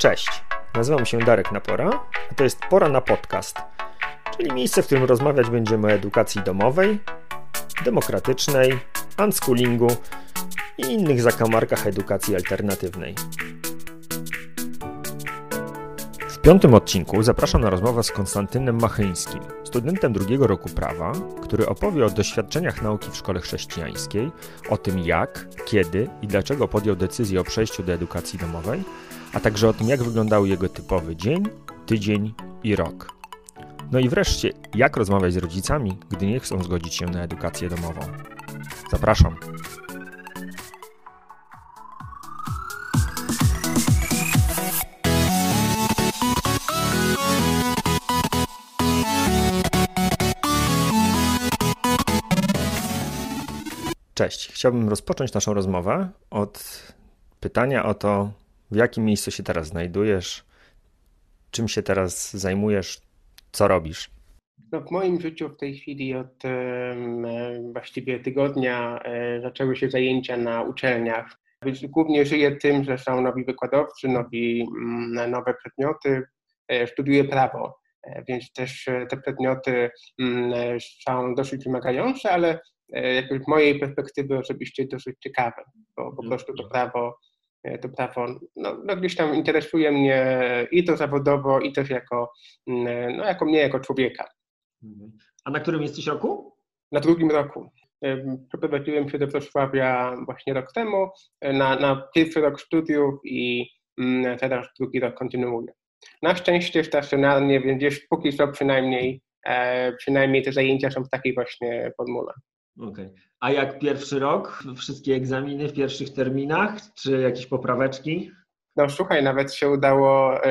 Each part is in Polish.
Cześć, nazywam się Darek Napora, a to jest Pora na Podcast, czyli miejsce, w którym rozmawiać będziemy o edukacji domowej, demokratycznej, unschoolingu i innych zakamarkach edukacji alternatywnej. W piątym odcinku zapraszam na rozmowę z Konstantynem Machyńskim, studentem drugiego roku prawa, który opowie o doświadczeniach nauki w szkole chrześcijańskiej, o tym jak, kiedy i dlaczego podjął decyzję o przejściu do edukacji domowej, a także o tym jak wyglądał jego typowy dzień, tydzień i rok. No i wreszcie, jak rozmawiać z rodzicami, gdy nie chcą zgodzić się na edukację domową. Zapraszam. Cześć. Chciałbym rozpocząć naszą rozmowę od pytania o to, w jakim miejscu się teraz znajdujesz, czym się teraz zajmujesz, co robisz. No w moim życiu w tej chwili od e, właściwie tygodnia e, zaczęły się zajęcia na uczelniach. Więc głównie żyję tym, że są nowi wykładowcy, nowi, mm, nowe przedmioty. E, studiuję prawo, więc też te przedmioty mm, są dosyć wymagające, ale jakby z mojej perspektywy osobiście dosyć ciekawe, bo po prostu to prawo, to prawo no, no gdzieś tam interesuje mnie i to zawodowo, i też jako, mm, no, jako mnie, jako człowieka. Mhm. A na którym jesteś roku? Na drugim roku. Przeprowadziłem się do Wrocławia właśnie rok temu na, na pierwszy rok studiów i mm, teraz drugi rok kontynuuję. Na szczęście stacjonarnie, więc gdzieś póki co przynajmniej, e, przynajmniej te zajęcia są w takiej właśnie formule. Okej. Okay. A jak pierwszy rok? Wszystkie egzaminy w pierwszych terminach? Czy jakieś popraweczki? No słuchaj, nawet się udało y,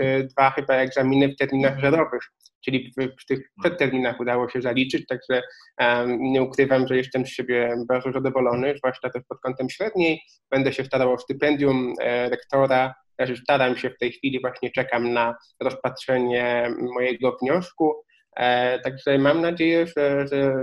y, dwa chyba egzaminy w terminach żerowych, czyli w, w tych przedterminach udało się zaliczyć, także um, nie ukrywam, że jestem z siebie bardzo zadowolony, zwłaszcza też pod kątem średniej. Będę się starał o stypendium e, rektora, też staram się w tej chwili, właśnie czekam na rozpatrzenie mojego wniosku. E, także mam nadzieję, że, że,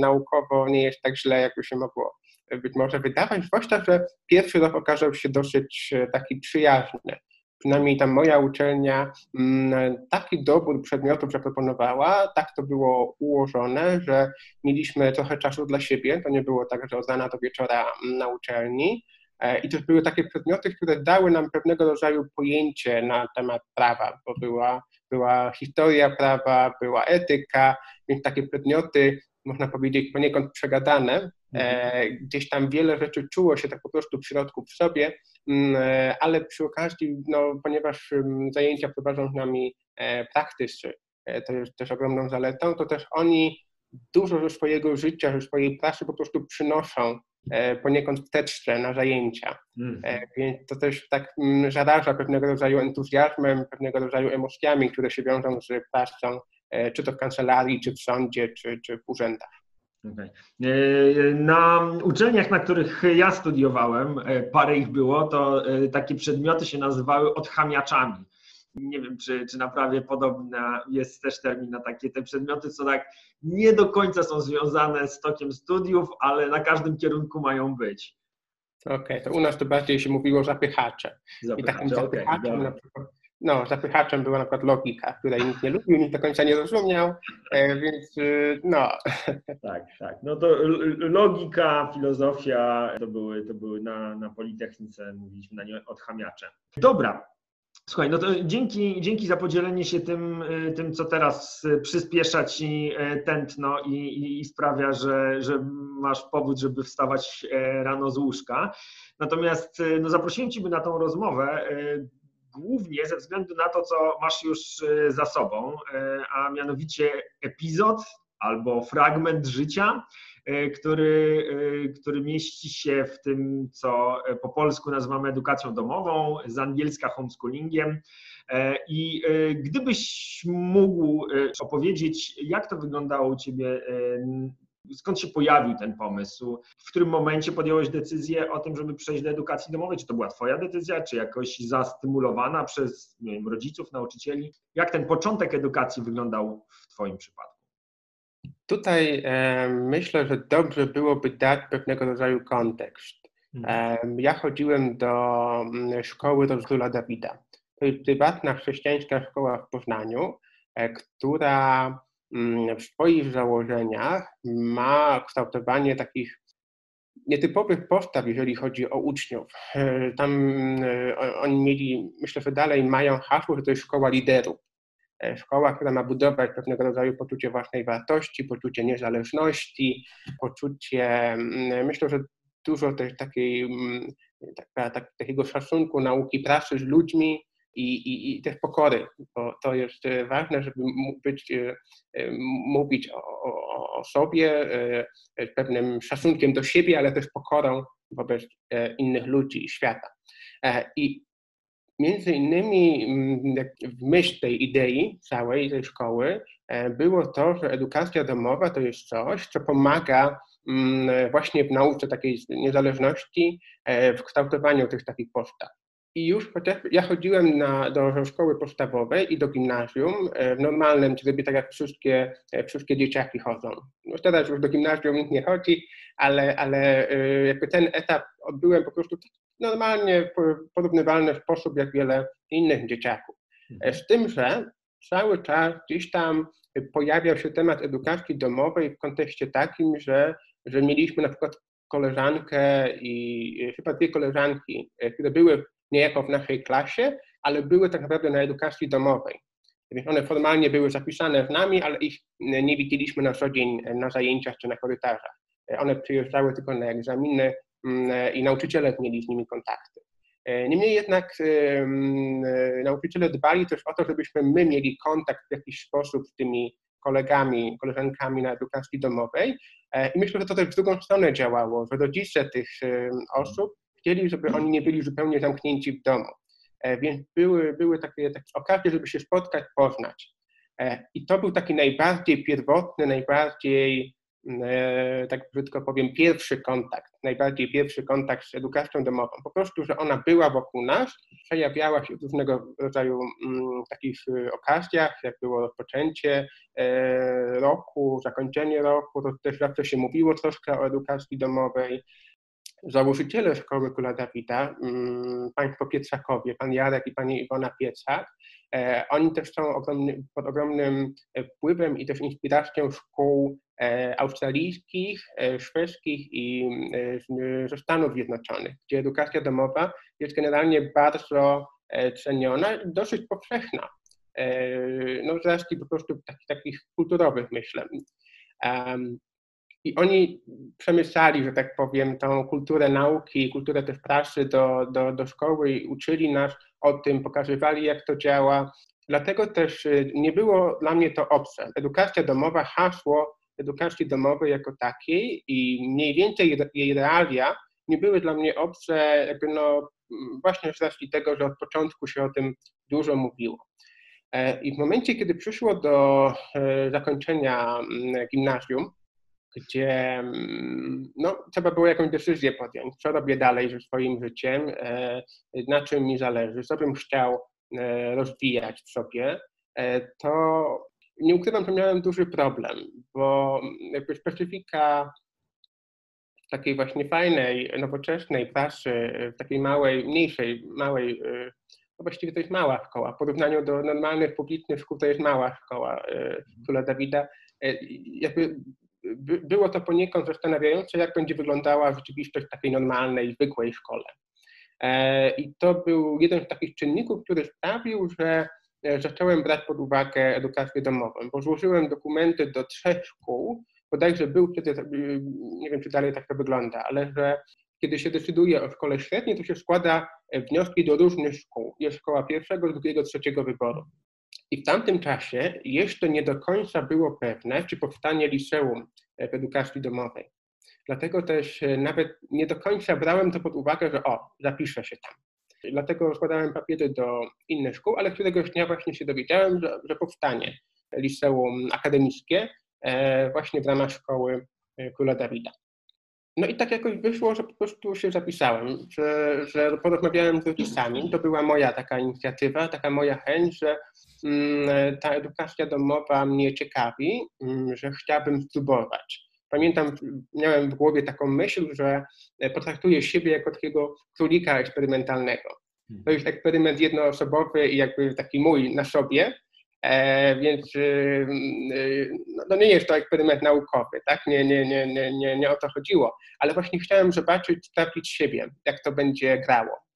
naukowo nie jest tak źle, jakby się mogło być. Może wydawać, zwłaszcza, że pierwszy rok okazał się dosyć e, taki przyjazny. Przynajmniej tam moja uczelnia mm, taki dobór przedmiotów zaproponowała, tak to było ułożone, że mieliśmy trochę czasu dla siebie, to nie było tak, że od rana do wieczora mm, na uczelni, E, I to były takie przedmioty, które dały nam pewnego rodzaju pojęcie na temat prawa, bo była, była historia prawa, była etyka, więc takie przedmioty, można powiedzieć, poniekąd przegadane. E, mhm. Gdzieś tam wiele rzeczy czuło się tak po prostu w środku w sobie, mm, e, ale przy okazji, no, ponieważ mm, zajęcia prowadzą z nami praktycy, to jest też ogromną zaletą, to też oni dużo ze swojego życia, ze swojej pracy po prostu przynoszą E, poniekąd wsteczne na zajęcia. Mm. Więc to też tak mm, zaraża pewnego rodzaju entuzjazmem, pewnego rodzaju emocjami, które się wiążą z pracą, e, czy to w kancelarii, czy w sądzie, czy, czy w urzędach. Okay. Na uczelniach, na których ja studiowałem, parę ich było, to takie przedmioty się nazywały odchamiaczami nie wiem, czy, czy na prawie podobna jest też termin na takie te przedmioty, co tak nie do końca są związane z tokiem studiów, ale na każdym kierunku mają być. Okej, okay, to u nas to bardziej się mówiło zapychacze. zapychacze I takim zapychaczem okay, na przykład, no, zapychaczem była na przykład logika, której nikt nie lubił, nikt do końca nie rozumiał, e, więc y, no. Tak, tak. No to logika, filozofia to były, to były na, na Politechnice, mówiliśmy na nie odchamiacze. Dobra, Słuchaj, no to dzięki, dzięki za podzielenie się tym, y, tym, co teraz przyspiesza ci y, tętno i, i sprawia, że, że masz powód, żeby wstawać y, rano z łóżka. Natomiast no, zaprosiłem Ciebie na tą rozmowę głównie ze względu na to, co masz już za sobą, a mianowicie epizod albo fragment życia, który, e, który mieści się w tym, co po polsku nazywamy edukacją domową, z angielska homeschoolingiem. E, I gdybyś mógł opowiedzieć, jak to wyglądało u Ciebie, skąd się pojawił ten pomysł, w którym momencie podjąłeś decyzję o tym, żeby przejść do edukacji domowej? Czy to była Twoja decyzja, czy jakoś zastymulowana przez wiem, rodziców, nauczycieli? Jak ten początek edukacji wyglądał w Twoim przypadku? Tutaj e, myślę, że dobrze byłoby dać pewnego rodzaju kontekst. Mhm. Ja chodziłem do mm, szkoły Króla Dawida. To jest prywatna chrześcijańska szkoła w Poznaniu, e, która mm, w swoich założeniach ma kształtowanie takich nietypowych postaw, jeżeli chodzi o uczniów. E, tam e, oni mieli, myślę, że dalej mają hasło, że to jest szkoła liderów. Szkoła, która ma budować pewnego rodzaju poczucie własnej wartości, poczucie niezależności, poczucie, mm, myślę, że dużo też takiej, mm, taka, tak, takiego szacunku nauki pracy z ludźmi i, i, i też pokory, bo to jest e, ważne, żeby być, e, e, mówić o, o, o sobie z pewnym szacunkiem do siebie, ale też pokorą wobec innych ludzi i świata. I między innymi mm, w myśl tej idei całej tej szkoły było to, że edukacja domowa to jest coś, co pomaga Mm, właśnie w nauce takiej niezależności, e, w kształtowaniu tych takich postaw. I już chociaż ja chodziłem na, do szkoły podstawowej i do gimnazjum e, w normalnym trybie, tak jak wszystkie, e, wszystkie dzieciaki chodzą. No teraz już do gimnazjum nikt nie chodzi, ale, ale jakby ten etap odbyłem po prostu normalnie, w porównywalny sposób jak wiele innych dzieciaków. Mhm. Z tym, że cały czas gdzieś tam pojawiał się temat edukacji domowej w kontekście takim, że że mieliśmy na przykład koleżankę i chyba dwie koleżanki, e, które były niejako w naszej klasie, ale były tak naprawdę na edukacji domowej. Więc one formalnie były zapisane z nami, ale ich nie widzieliśmy na co dzień na zajęciach czy na korytarzach. E, one przyjeżdżały tylko na egzaminy i nauczyciele mieli z nimi kontakty. E, niemniej jednak nauczyciele dbali też o to, żebyśmy my mieli kontakt w jakiś sposób z tymi kolegami, koleżankami na edukacji domowej. E, I myślę, że to też w drugą stronę działało, że rodzice tych osób chcieli, żeby oni nie byli zupełnie zamknięci w domu. E, więc były, były takie, takie okazje, żeby się spotkać, poznać. E, I to był taki najbardziej pierwotny, najbardziej E, tak brzydko powiem, pierwszy kontakt, najbardziej pierwszy kontakt z edukacją domową. Po prostu, że ona była wokół nas, przejawiała się w różnego rodzaju mm, takich e, okazjach, jak było rozpoczęcie e, roku, zakończenie roku, to też zawsze się mówiło troszkę o edukacji domowej. Założyciele Szkoły Kula Dawida, mm, państwo Pietrzakowie, pan Jarek i pani Iwona Pieczak, oni też są ogromny, pod ogromnym wpływem i też inspiracją szkół E, australijskich, e, szwedzkich i e, ze Stanów Zjednoczonych, gdzie edukacja domowa jest generalnie bardzo ceniona i dosyć powszechna. No, z racji po prostu takich, takich kulturowych, myślę. I oni przemyślali, że tak powiem, tą kulturę nauki, kulturę też pracy do, do, do szkoły i uczyli nas o tym, pokazywali, jak to działa. Dlatego też nie było dla mnie to obce. Edukacja domowa, hasło edukacji domowej jako takiej i mniej więcej jej realia nie były dla mnie obce, jakby no, właśnie z racji tego, że od początku się o tym dużo mówiło. E, I w momencie, kiedy przyszło do e, zakończenia mm, gimnazjum, gdzie mm, no, trzeba było jakąś decyzję podjąć, co robię dalej ze swoim życiem, e, na czym mi zależy, co bym chciał rozwijać w sobie, to nie ukrywam, że miałem duży problem, bo jakby specyfika takiej właśnie fajnej, nowoczesnej pracy w takiej małej, mniejszej, małej, no właściwie to jest mała szkoła, w porównaniu do normalnych publicznych szkół to jest mała szkoła Króla Dawida. Jakby było to poniekąd zastanawiające, jak będzie wyglądała rzeczywistość takiej normalnej, zwykłej szkole. E, I to był jeden z takich czynników, który sprawił, że E, zacząłem brać pod uwagę edukację domową, bo złożyłem dokumenty do trzech szkół, bodajże był wtedy, e, nie wiem czy dalej tak to wygląda, ale że kiedy się decyduje o szkole średniej, to się składa wnioski do różnych szkół. Jest szkoła pierwszego, drugiego, trzeciego wyboru. I w tamtym czasie jeszcze nie do końca było pewne, czy powstanie liceum w edukacji domowej. Dlatego też nawet nie do końca brałem to pod uwagę, że o, zapiszę się tam. Dlatego składałem papiery do innych szkół, ale któregoś dnia właśnie się dowiedziałem, że, że powstanie liceum akademickie e, właśnie w ramach szkoły e, Króla Dawida. No i tak jakoś wyszło, że po prostu się zapisałem, że, że porozmawiałem z rodzicami. To była moja taka inicjatywa, taka moja chęć, że ta edukacja domowa mnie ciekawi, mm, że chciałbym spróbować. pamiętam, miałem w głowie taką myśl, że potraktuję siebie jako takiego królika eksperymentalnego. Hmm. To jest eksperyment jednoosobowy i jakby taki mój na sobie, E, więc y, y, no, no nie jest to eksperyment naukowy, tak? Nie, nie, nie, nie, nie, nie o to chodziło, ale właśnie chciałem zobaczyć, sprawdzić siebie, jak to będzie grało.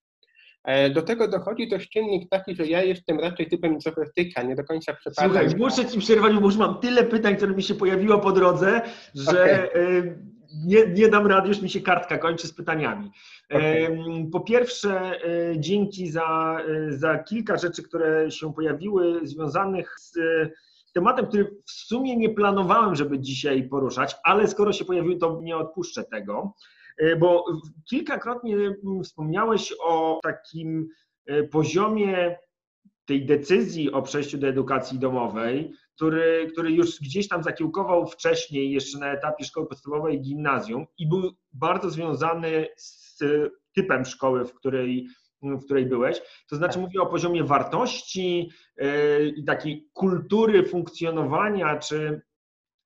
E, do tego dochodzi też czynnik taki, że ja jestem raczej typem introwertyka, nie do końca przepadam. Słuchaj, muszę Ci przerwać, bo już mam tyle pytań, które mi się pojawiło po drodze, że okay. nie, nie dam rady, już mi się kartka kończy z pytaniami. Okay. Po pierwsze, e, dzięki za, e, za kilka rzeczy, które się pojawiły związanych z tematem, który w sumie nie planowałem, żeby dzisiaj poruszać, ale skoro się pojawił, to nie odpuszczę tego. E, bo kilkakrotnie mm, wspomniałeś o takim e, poziomie tej decyzji o przejściu do edukacji domowej, który, który już gdzieś tam zakiełkował wcześniej, jeszcze na etapie szkoły podstawowej i gimnazjum i był bardzo związany z typem szkoły, w której, w której byłeś. To znaczy tak. mówię o poziomie wartości e, i takiej kultury funkcjonowania, czy,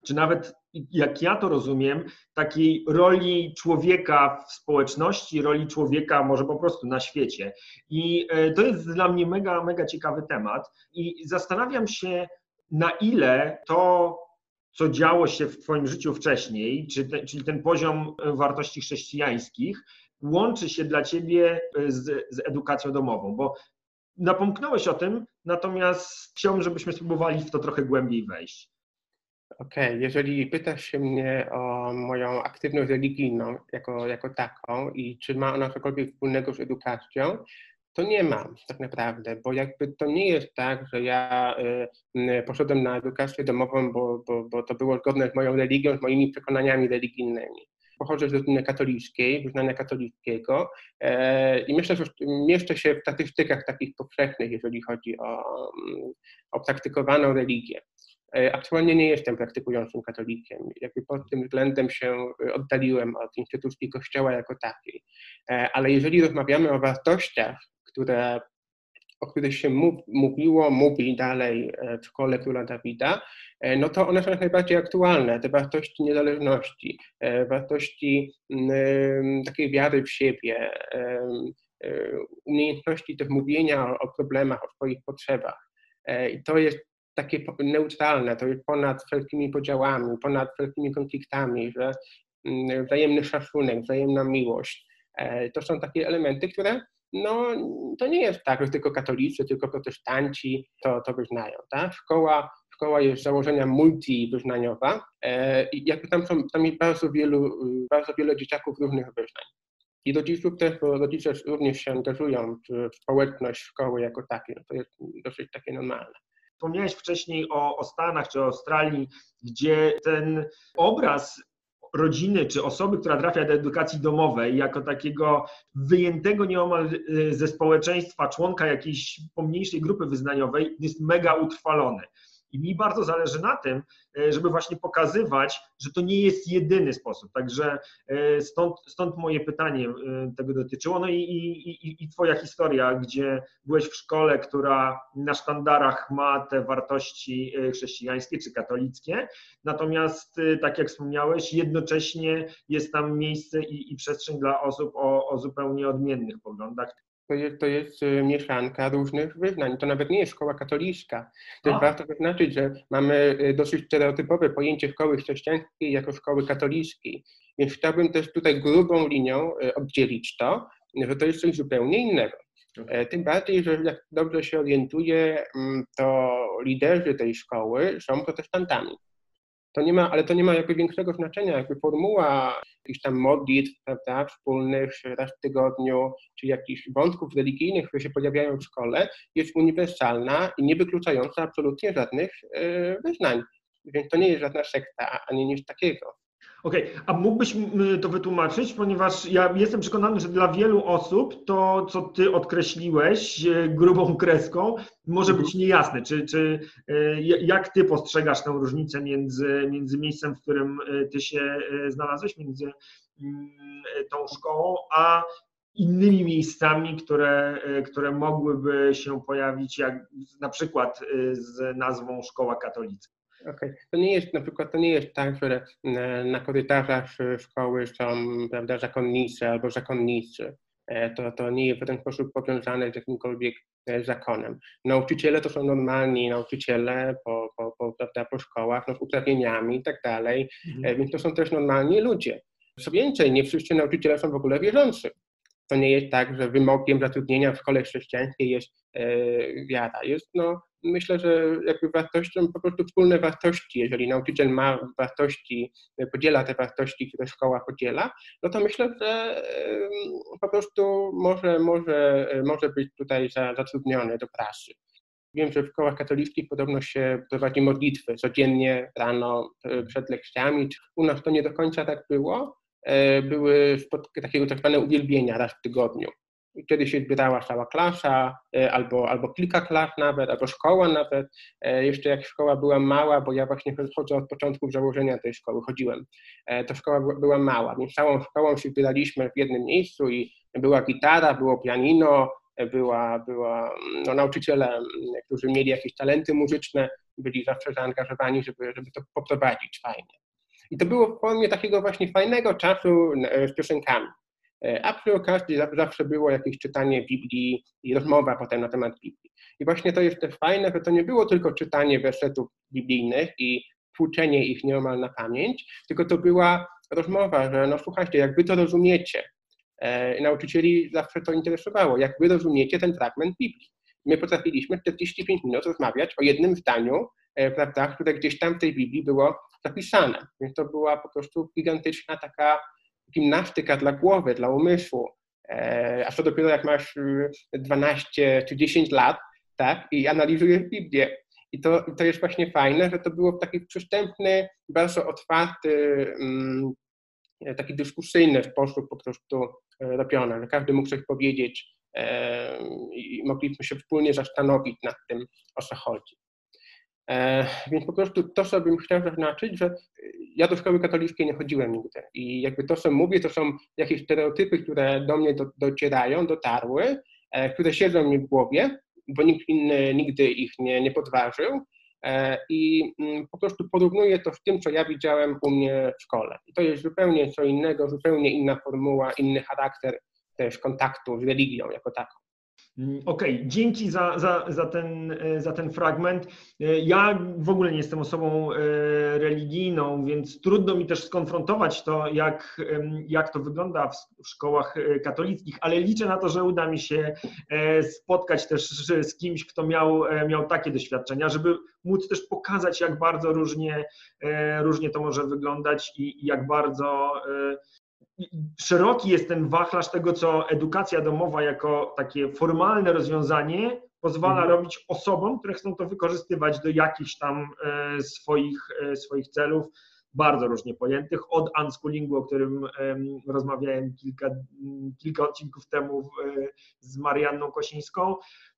czy nawet jak ja to rozumiem, takiej roli człowieka w społeczności, roli człowieka może po prostu na świecie. I e, to jest dla mnie mega, mega ciekawy temat. I zastanawiam się, na ile to, co działo się w Twoim życiu wcześniej, czyli ten poziom e, wartości chrześcijańskich, łączy się dla Ciebie e, z, z edukacją domową, bo napomknąłeś o tym, natomiast chciałbym, żebyśmy spróbowali w to trochę głębiej wejść. Okej, okay. jeżeli pytasz się mnie o moją aktywność religijną jako, jako taką i czy ma ona cokolwiek wspólnego z edukacją, to nie mam tak naprawdę, bo jakby to nie jest tak, że ja y, poszedłem na edukację domową, bo, bo, bo to było zgodne z moją religią, z moimi przekonaniami religijnymi. Pochodzę z rodziny katolickiej, wyznania katolickiego e, i myślę, że mieszczę się w statystykach takich powszechnych, jeżeli chodzi o, o praktykowaną religię. E, aktualnie nie jestem praktykującym katolikiem. Jakby pod tym względem się e, oddaliłem od instytucji Kościoła jako takiej. E, ale jeżeli rozmawiamy o wartościach, które, o których się mówiło, mówi dalej w szkole króla Dawida, no to one są jak najbardziej aktualne. Te wartości niezależności, wartości takiej wiary w siebie, umiejętności też mówienia o problemach, o swoich potrzebach. I to jest takie neutralne, to jest ponad wszelkimi podziałami, ponad wszelkimi konfliktami, że mm, wzajemny szacunek, wzajemna miłość. E, to są takie elementy, które no, to nie jest tak, że tylko katolicy, tylko protestanci to, to wyznają. Tak? Szkoła, szkoła jest z założenia multiwyznaniowa e, i jakby tam, są, tam jest bardzo wielu, bardzo wiele dzieciaków różnych wyznań. I rodziców też, bo rodzice również się angażują w społeczność szkoły jako takiej. No to jest dosyć takie normalne. Wspomniałeś wcześniej o, o Stanach czy Australii, gdzie ten obraz rodziny czy osoby, która trafia do edukacji domowej, jako takiego wyjętego nieomal y, ze społeczeństwa, członka jakiejś pomniejszej grupy wyznaniowej, jest mega utrwalony. I mi bardzo zależy na tym, e, żeby właśnie pokazywać, że to nie jest jedyny sposób. Także e, stąd, stąd moje pytanie e, tego dotyczyło. No i, i, i Twoja historia, gdzie byłeś w szkole, która na sztandarach ma te wartości chrześcijańskie czy katolickie, natomiast, tak jak wspomniałeś, jednocześnie jest tam miejsce i, i przestrzeń dla osób o, o zupełnie odmiennych poglądach to jest, to jest y, mieszanka różnych wyznań. To nawet nie jest szkoła katolicka. Też warto zaznaczyć, że mamy y, dosyć stereotypowe pojęcie szkoły chrześcijańskiej jako szkoły katolickiej. Więc chciałbym też tutaj grubą linią y, oddzielić to, że to jest coś zupełnie innego. E, tym bardziej, że jak dobrze się orientuję, mm, to liderzy tej szkoły są protestantami. To nie ma, ale to nie ma jakby większego znaczenia, jakby formuła jakichś tam modlitw, prawda, wspólnych raz w tygodniu, czy jakichś wątków religijnych, które się pojawiają w szkole, jest uniwersalna i nie wykluczająca absolutnie żadnych yy, wyznań. Więc to nie jest żadna sekta, ani nic takiego. Okej, okay. a mógłbyś to wytłumaczyć, ponieważ ja jestem przekonany, że dla wielu osób to, co ty odkreśliłeś e, grubą kreską, może być mhm. niejasne. Czy, czy e, jak ty postrzegasz tę różnicę między, między miejscem, w którym e, ty się znalazłeś, między tą szkołą, a innymi miejscami, które, które mogłyby się pojawić, jak na przykład z nazwą Szkoła Katolicka? Okay. To nie jest na przykład, to nie jest tak, że na korytarzach szkoły są prawda, zakonnice albo zakonnicy. E, to, to nie jest w żaden sposób powiązane z jakimkolwiek e, zakonem. Nauczyciele to są normalni nauczyciele po, po, po, prawda, po szkołach, no, z uprawnieniami i tak dalej, mhm. E, więc to są też normalni ludzie. Co więcej, nie wszyscy nauczyciele są w ogóle wierzący. To nie jest tak, że wymogiem zatrudnienia w szkole chrześcijańskiej jest e, wiara. Jest no, myślę, że jakby wartością po prostu wspólne wartości. Jeżeli nauczyciel ma wartości, podziela te wartości, które szkoła podziela, no to myślę, że po prostu może, może, może być tutaj zatrudniony do pracy. Wiem, że w szkołach katolickich podobno się prowadzi modlitwy codziennie rano e, przed lekcjami. U nas to nie do końca tak było. E, były takiego tak zwane uwielbienia raz w tygodniu kiedy się zbierała cała klasa, e, albo, albo kilka klas nawet, albo szkoła nawet. E, jeszcze jak szkoła była mała, bo ja właśnie chodzę od początku założenia tej szkoły, chodziłem, e, to szkoła była mała, więc całą szkołą się zbieraliśmy w jednym miejscu i była gitara, było pianino, była, była no, nauczyciele, którzy mieli jakieś talenty muzyczne, byli zawsze zaangażowani, żeby, żeby to poprowadzić fajnie. I to było w formie takiego właśnie fajnego czasu z piosenkami. E, a przy okazji zawsze było jakieś czytanie Biblii i rozmowa potem na temat Biblii. I właśnie to jest też fajne, że to nie było tylko czytanie wersetów biblijnych i tłuczenie ich nieomal na pamięć, tylko to była rozmowa, że no słuchajcie, jak wy to rozumiecie, e, nauczycieli zawsze to interesowało, jak wy rozumiecie ten fragment Biblii. My potrafiliśmy 45 minut rozmawiać o jednym zdaniu, e, prawda, które gdzieś tam w tej Biblii było zapisane. Więc to była po prostu gigantyczna taka gimnastyka dla głowy, dla umysłu. E, a co dopiero jak masz 12 y, czy 10 lat, tak, i analizujesz Biblię. I to, to jest właśnie fajne, że to było w taki przystępny, bardzo otwarty, mm, taki dyskusyjny sposób po prostu e, robione, że każdy mógł coś powiedzieć e, i mogliśmy się wspólnie zastanowić nad tym, o co chodzi. E, więc po prostu to, co bym chciał zaznaczyć, że ja do szkoły katolickiej nie chodziłem nigdy i jakby to, co mówię, to są jakieś stereotypy, które do mnie do, docierają, dotarły, e, które siedzą mi w głowie, bo nikt inny nigdy ich nie, nie podważył e, i mm, po prostu porównuję to z tym, co ja widziałem u mnie w szkole. I to jest zupełnie co innego, zupełnie inna formuła, inny charakter też kontaktu z religią jako taką. Mm, okej, okay, dzięki za, za, za, ten, e, za ten fragment. E, ja w ogóle nie jestem osobą e, religijną, więc trudno mi też skonfrontować to, jak, jak to wygląda w, szkołach katolickich, ale liczę na to, że uda mi się spotkać też z kimś, kto miał, miał takie doświadczenia, żeby móc też pokazać, jak bardzo różnie, różnie to może wyglądać i, i jak bardzo szeroki jest ten wachlarz tego, co edukacja domowa jako takie formalne rozwiązanie pozwala mhm. robić osobom, które chcą to wykorzystywać do jakichś tam e, swoich, e, swoich celów, bardzo różnie pojętych, od unschoolingu, o którym rozmawiałem kilka, kilka odcinków temu z Marianną Kosińską,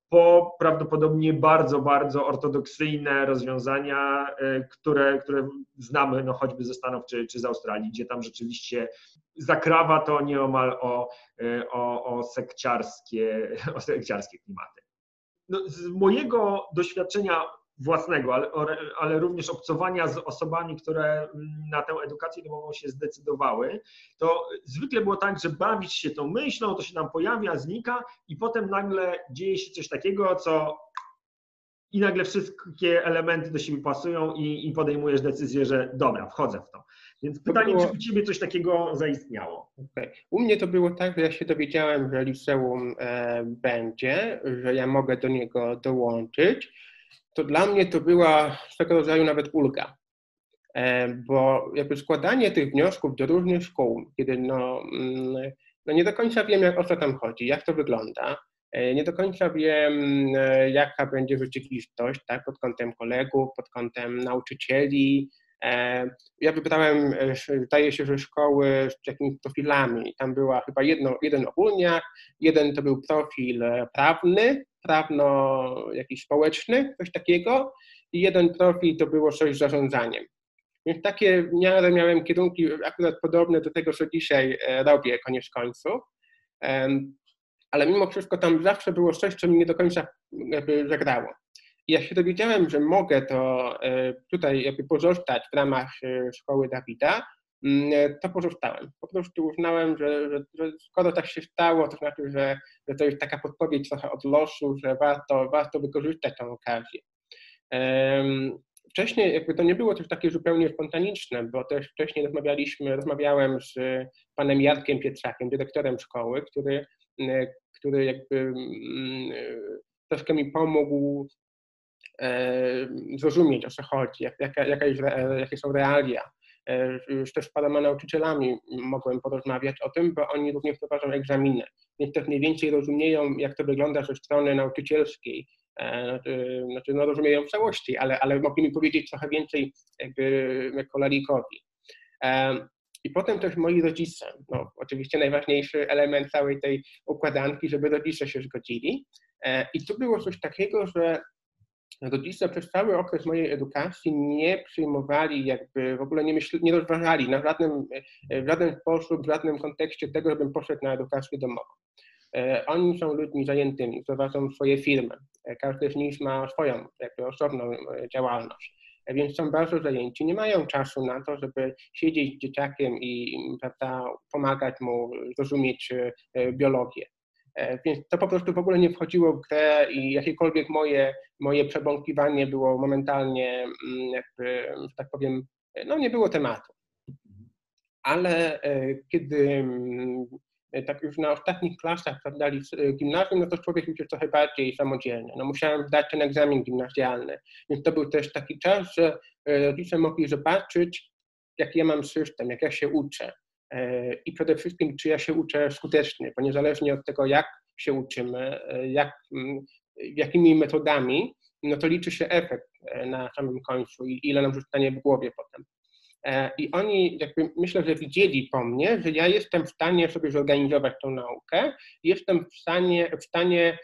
po prawdopodobnie bardzo, bardzo ortodoksyjne rozwiązania, e, które, które znamy no, choćby ze Stanów czy, czy z Australii, gdzie tam rzeczywiście zakrawa to nieomal o, e, o, o, sekciarskie, o sekciarskie klimaty. No, z mojego doświadczenia własnego, ale, ale również obcowania z osobami, które na tę edukację domową się zdecydowały, to zwykle było tak, że bawić się tą myślą, to się nam pojawia, znika i potem nagle dzieje się coś takiego, co i nagle wszystkie elementy do siebie pasują i, i podejmujesz decyzję, że dobra, wchodzę w to. Więc pytanie, było... czy u Ciebie coś takiego zaistniało? Okay. U mnie to było tak, że ja się dowiedziałem, że liceum e, będzie, że ja mogę do niego dołączyć to dla mnie to była swego rodzaju nawet ulga. E, bo jakby składanie tych wniosków do różnych szkół, kiedy no, mm, no nie do końca wiem, jak, o co tam chodzi, jak to wygląda, e, nie do końca wiem, e, jaka będzie rzeczywistość, tak, pod kątem kolegów, pod kątem nauczycieli. Ja wybrałem, zdaje się, że szkoły z jakimiś profilami. Tam była chyba jedno, jeden ogólniak, jeden to był profil prawny, prawno jakiś społeczny, coś takiego i jeden profil to było coś z zarządzaniem. Więc takie w miarę miałem kierunki akurat podobne do tego, co dzisiaj e, robię koniec końców, ale mimo wszystko tam zawsze było coś, co mi nie do końca zagrało. Jak się dowiedziałem, że mogę to tutaj jakby pozostać w ramach szkoły Dawida, mm, to pozostałem. Po prostu uznałem, że, że, że skoro tak się stało, to znaczy, że, że to jest taka podpowiedź trochę od losu, że warto, warto wykorzystać tę okazję. Wcześniej jakby to nie było też takie zupełnie spontaniczne, bo też wcześniej rozmawialiśmy, rozmawiałem z panem Jarkiem Pietrzakiem, dyrektorem szkoły, który, który jakby mm, troszkę mi pomógł e, zrozumieć, o co chodzi, jaka, jaka jest, jakie są realia. E, już też z paroma nauczycielami mogłem porozmawiać o tym, bo oni również prowadzą egzaminy, więc też mniej więcej rozumieją, jak to wygląda ze strony nauczycielskiej, E, znaczy, znaczy, no rozumieją w całości, ale, ale mogli mi powiedzieć trochę więcej jakby kolarikowi. E, I potem też moi rodzice, no oczywiście najważniejszy element całej tej układanki, żeby rodzice się zgodzili. E, I tu było coś takiego, że rodzice przez cały okres mojej edukacji nie przyjmowali, jakby w ogóle nie, myśli, nie rozważali na żadnym, w żaden sposób, w żadnym kontekście tego, żebym poszedł na edukację domową. E, oni są ludźmi zajętymi, prowadzą swoje firmy. E, każdy z nich ma swoją jakby osobną e, działalność. Więc są bardzo zajęci, nie mają czasu na to, żeby siedzieć z dzieciakiem i prawda, pomagać mu zrozumieć biologię. Więc to po prostu w ogóle nie wchodziło w grę i jakiekolwiek moje, moje przebąkiwanie było momentalnie, mm, jakby, że tak powiem, no nie było tematu. Ale kiedy mm, E, tak już na ostatnich klasach prawda, e, gimnazjum, no to człowiek już trochę bardziej samodzielny. No musiałem zdać ten egzamin gimnazjalny, więc to był też taki czas, że e, rodzice mogli zobaczyć, jaki ja mam system, jak ja się uczę i przede wszystkim, czy ja się uczę skutecznie, bo niezależnie od tego, jak się uczymy, jak, jakimi metodami, no to liczy się efekt na samym końcu i ile nam zostanie w głowie potem. E, I oni jakby myślę, że widzieli po mnie, że ja jestem w stanie sobie zorganizować tą naukę, jestem w stanie, w stanie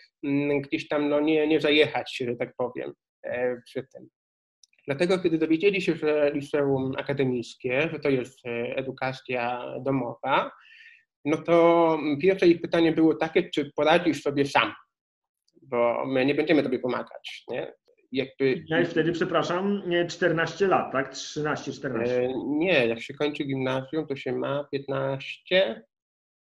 gdzieś tam no, nie, nie zajechać się, że tak powiem, e, przy tym. Dlatego, kiedy dowiedzieli się, że liceum akademickie, że to jest e, edukacja domowa, no to pierwsze ich pytanie było takie, czy poradzisz sobie sam, bo my nie będziemy tobie pomagać. Nie? jakby... Ja wtedy, przepraszam, 14 lat, tak? 13-14. E, nie, jak się kończy gimnazjum, to się ma 15,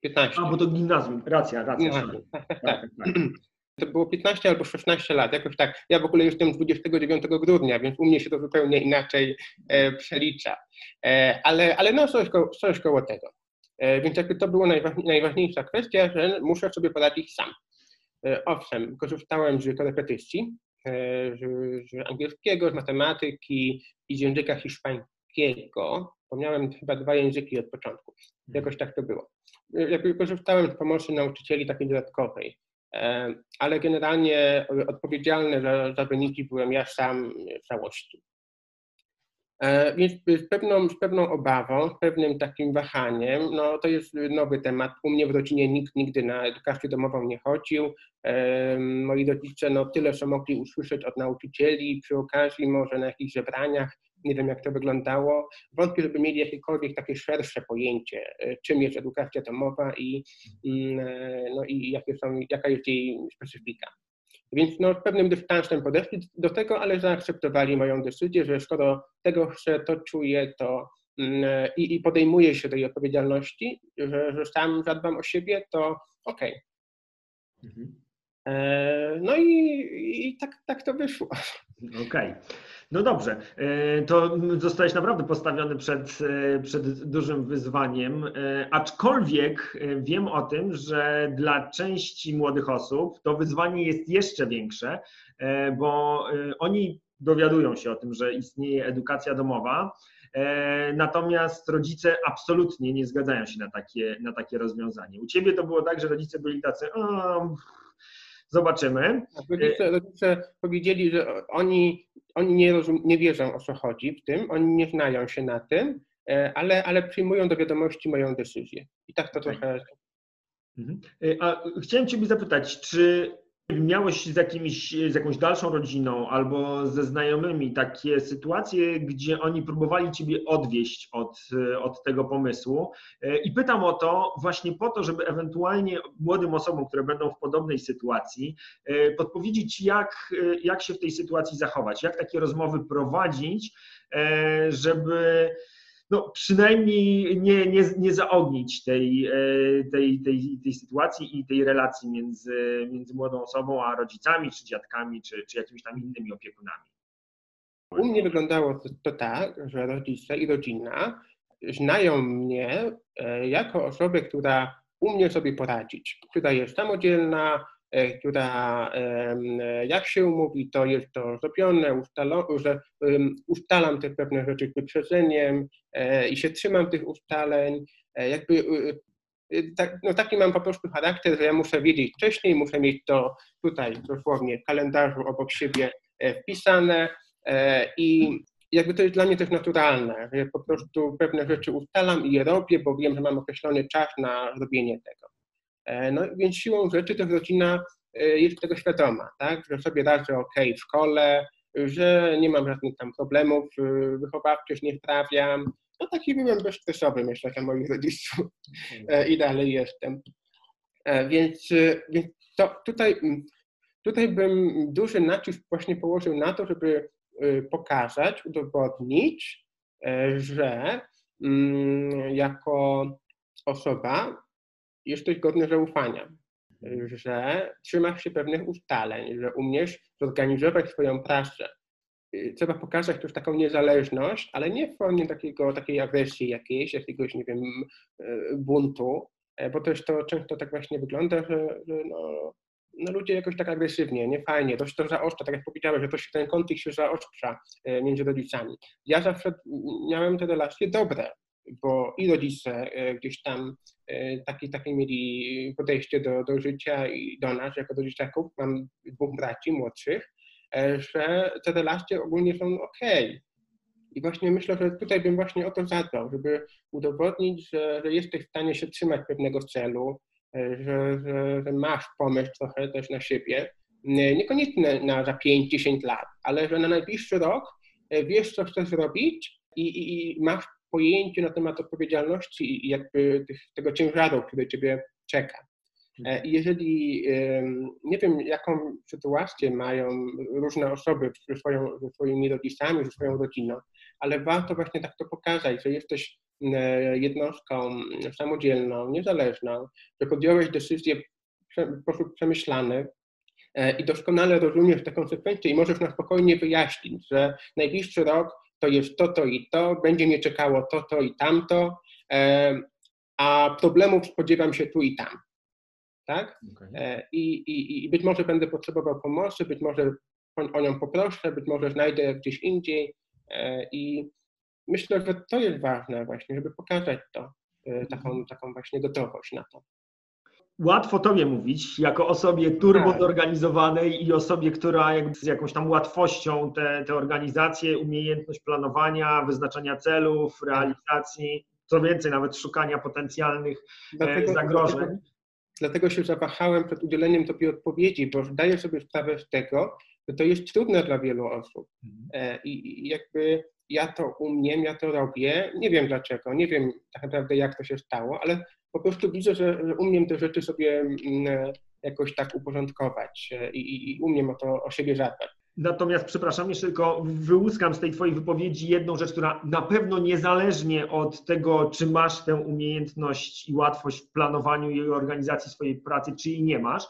15. A, bo to gimnazjum, racja, racja. Gimnazjum. Tak, tak, tak. To było 15 albo 16 lat, jakoś tak. Ja w ogóle jestem 29 grudnia, więc u mnie się to zupełnie inaczej e, przelicza. E, ale, ale no coś, ko, coś koło tego. E, więc jakby to była najważniejsza kwestia, że muszę sobie poradzić sam. E, owszem, korzystałem z korepetycji, E, z angielskiego, z matematyki i z języka hiszpańskiego, bo miałem chyba dwa języki od początku. Jakoś tak to było. Jakby korzystałem z pomocy nauczycieli takiej dodatkowej, e, ale generalnie odpowiedzialny za, za wyniki byłem ja sam w całości. E, więc z pewną, z pewną obawą, z pewnym takim wahaniem, no to jest nowy temat. U mnie w rodzinie nikt nigdy na edukację domową nie chodził. E, moi rodzice no tyle, co mogli usłyszeć od nauczycieli, przy okazji może na jakichś zebraniach, nie wiem jak to wyglądało. Wątpię, żeby mieli jakiekolwiek takie szersze pojęcie, e, czym jest edukacja domowa i, mm, no, i jakie są, jaka jest jej specyfika. Więc no, z pewnym dystansem podeszli do tego, ale zaakceptowali moją decyzję, że skoro tego chcę, to czuję, to mm, i, i podejmuję się tej odpowiedzialności, że, że sam zadbam o siebie, to okej. Okay. Mhm. E, no i, i tak, tak to wyszło. Okej. Okay. No dobrze, e, to zostałeś naprawdę postawiony przed, e, przed dużym wyzwaniem, aczkolwiek wiem o tym, że dla części młodych osób to wyzwanie jest jeszcze większe, bo oni dowiadują się o tym, że istnieje edukacja domowa, natomiast rodzice absolutnie nie zgadzają się na takie, na takie rozwiązanie. U Ciebie to było tak, że rodzice byli tacy, Zobaczymy. Rodzice, rodzice powiedzieli, że oni, oni nie, rozum, nie wierzą o co chodzi w tym, oni nie znają się na tym, e, ale, ale przyjmują do wiadomości moją decyzję. I tak to okay. trochę. Mhm. E, a chciałem Ciebie zapytać, czy Miałeś z, jakimś, z jakąś dalszą rodziną albo ze znajomymi takie sytuacje, gdzie oni próbowali ciebie odwieść od, od tego pomysłu. I pytam o to właśnie po to, żeby ewentualnie młodym osobom, które będą w podobnej sytuacji, podpowiedzieć, jak, jak się w tej sytuacji zachować, jak takie rozmowy prowadzić, żeby no, przynajmniej nie, nie, nie zaognić tej, e, tej, tej, tej sytuacji i tej relacji między, między młodą osobą a rodzicami, czy dziadkami, czy, czy jakimiś tam innymi opiekunami. U mnie wyglądało to, tak, że rodzice i rodzina znają mnie e, jako osobę, która umie sobie poradzić, która jest samodzielna, która jak się mówi, to jest to zrobione, ustalo, że ustalam te pewne rzeczy z wyprzedzeniem e, i się trzymam tych ustaleń. E, jakby tak, no taki mam po prostu charakter, że ja muszę wiedzieć wcześniej, muszę mieć to tutaj dosłownie w kalendarzu obok siebie wpisane i jakby to jest dla mnie też naturalne, że po prostu pewne rzeczy ustalam i je robię, bo wiem, że mam określony czas na robienie tego. E, no więc siłą rzeczy też rodzina e, jest tego świadoma, tak? że sobie radzę ok w szkole, że nie mam żadnych tam problemów wychowawczych, nie wprawiam. No taki byłem bezstresowy, myślę, że moich rodziców e, i dalej jestem. Więc, więc to tutaj, tutaj bym duży nacisk właśnie położył na to, żeby pokazać, udowodnić, że mm, jako osoba jesteś godny zaufania, że trzymasz się pewnych ustaleń, że umiesz zorganizować swoją pracę. Y, trzeba pokazać też taką niezależność, ale nie w formie takiego, takiej agresji jakiejś, jakiegoś, nie wiem, y, buntu, e, bo też to często tak właśnie wygląda, że, że no, no ludzie jakoś tak agresywnie, nie fajnie, to się to zaostrza, tak jak powiedziałeś, że to się ten konflikt się zaostrza e, między rodzicami. Ja zawsze miałem te relacje dobre, bo i rodzice e, gdzieś tam e, takie, takie mieli podejście do, do życia i do nas jako do dzieciaków, mam dwóch braci młodszych, e, że te relacje ogólnie są ok. I właśnie myślę, że tutaj bym właśnie o to zadbał, żeby udowodnić, że, że jesteś w stanie się trzymać pewnego celu, że, że, że masz pomysł trochę też na siebie, niekoniecznie na za 5-10 lat, ale że na najbliższy rok wiesz, co chcesz zrobić i, i, i masz pojęciu na temat odpowiedzialności i jakby tego ciężaru, który ciebie czeka. E, I jeżeli nie wiem, jaką sytuację mają różne osoby ze, swoją, ze swoimi rodzicami, ze swoją rodziną, ale warto właśnie tak to pokazać, że jesteś e, jednostką samodzielną, niezależną, że podjąłeś decyzję w sposób przemyślany e, i doskonale rozumiesz te konsekwencje i możesz na spokojnie wyjaśnić, że najbliższy rok to jest to, to i to, będzie mnie czekało to, to i tamto, a problemów spodziewam się tu i tam. Tak? Okay. E, I, i, I być może będę potrzebował pomocy, być może o nią poproszę, być może znajdę gdzieś indziej. E, I myślę, że to jest ważne właśnie, żeby pokazać to, e, taką, taką właśnie gotowość na to łatwo tobie mówić, jako osobie turbo tak. zorganizowanej i osobie, która jakby z jakąś tam łatwością te, te organizacje, umiejętność planowania, wyznaczania celów, tak. realizacji, co więcej, nawet szukania potencjalnych e, dlatego, zagrożeń. Dlatego, dlatego się zawahałem przed udzieleniem tobie odpowiedzi, bo zdaję sobie sprawę z tego, że to jest trudne dla wielu osób. Mhm. E, I, I jakby ja to umiem, ja to robię, nie wiem dlaczego, nie wiem tak naprawdę jak to się stało, ale po prostu widzę, że, że umiem te rzeczy sobie mm, jakoś tak uporządkować e, i, i umiem o to o siebie zadbać. Natomiast, przepraszam, jeszcze tylko wyłuskam z tej Twojej wypowiedzi jedną rzecz, która na pewno niezależnie od tego, czy masz tę umiejętność i łatwość w planowaniu i organizacji swojej pracy, czy jej nie masz,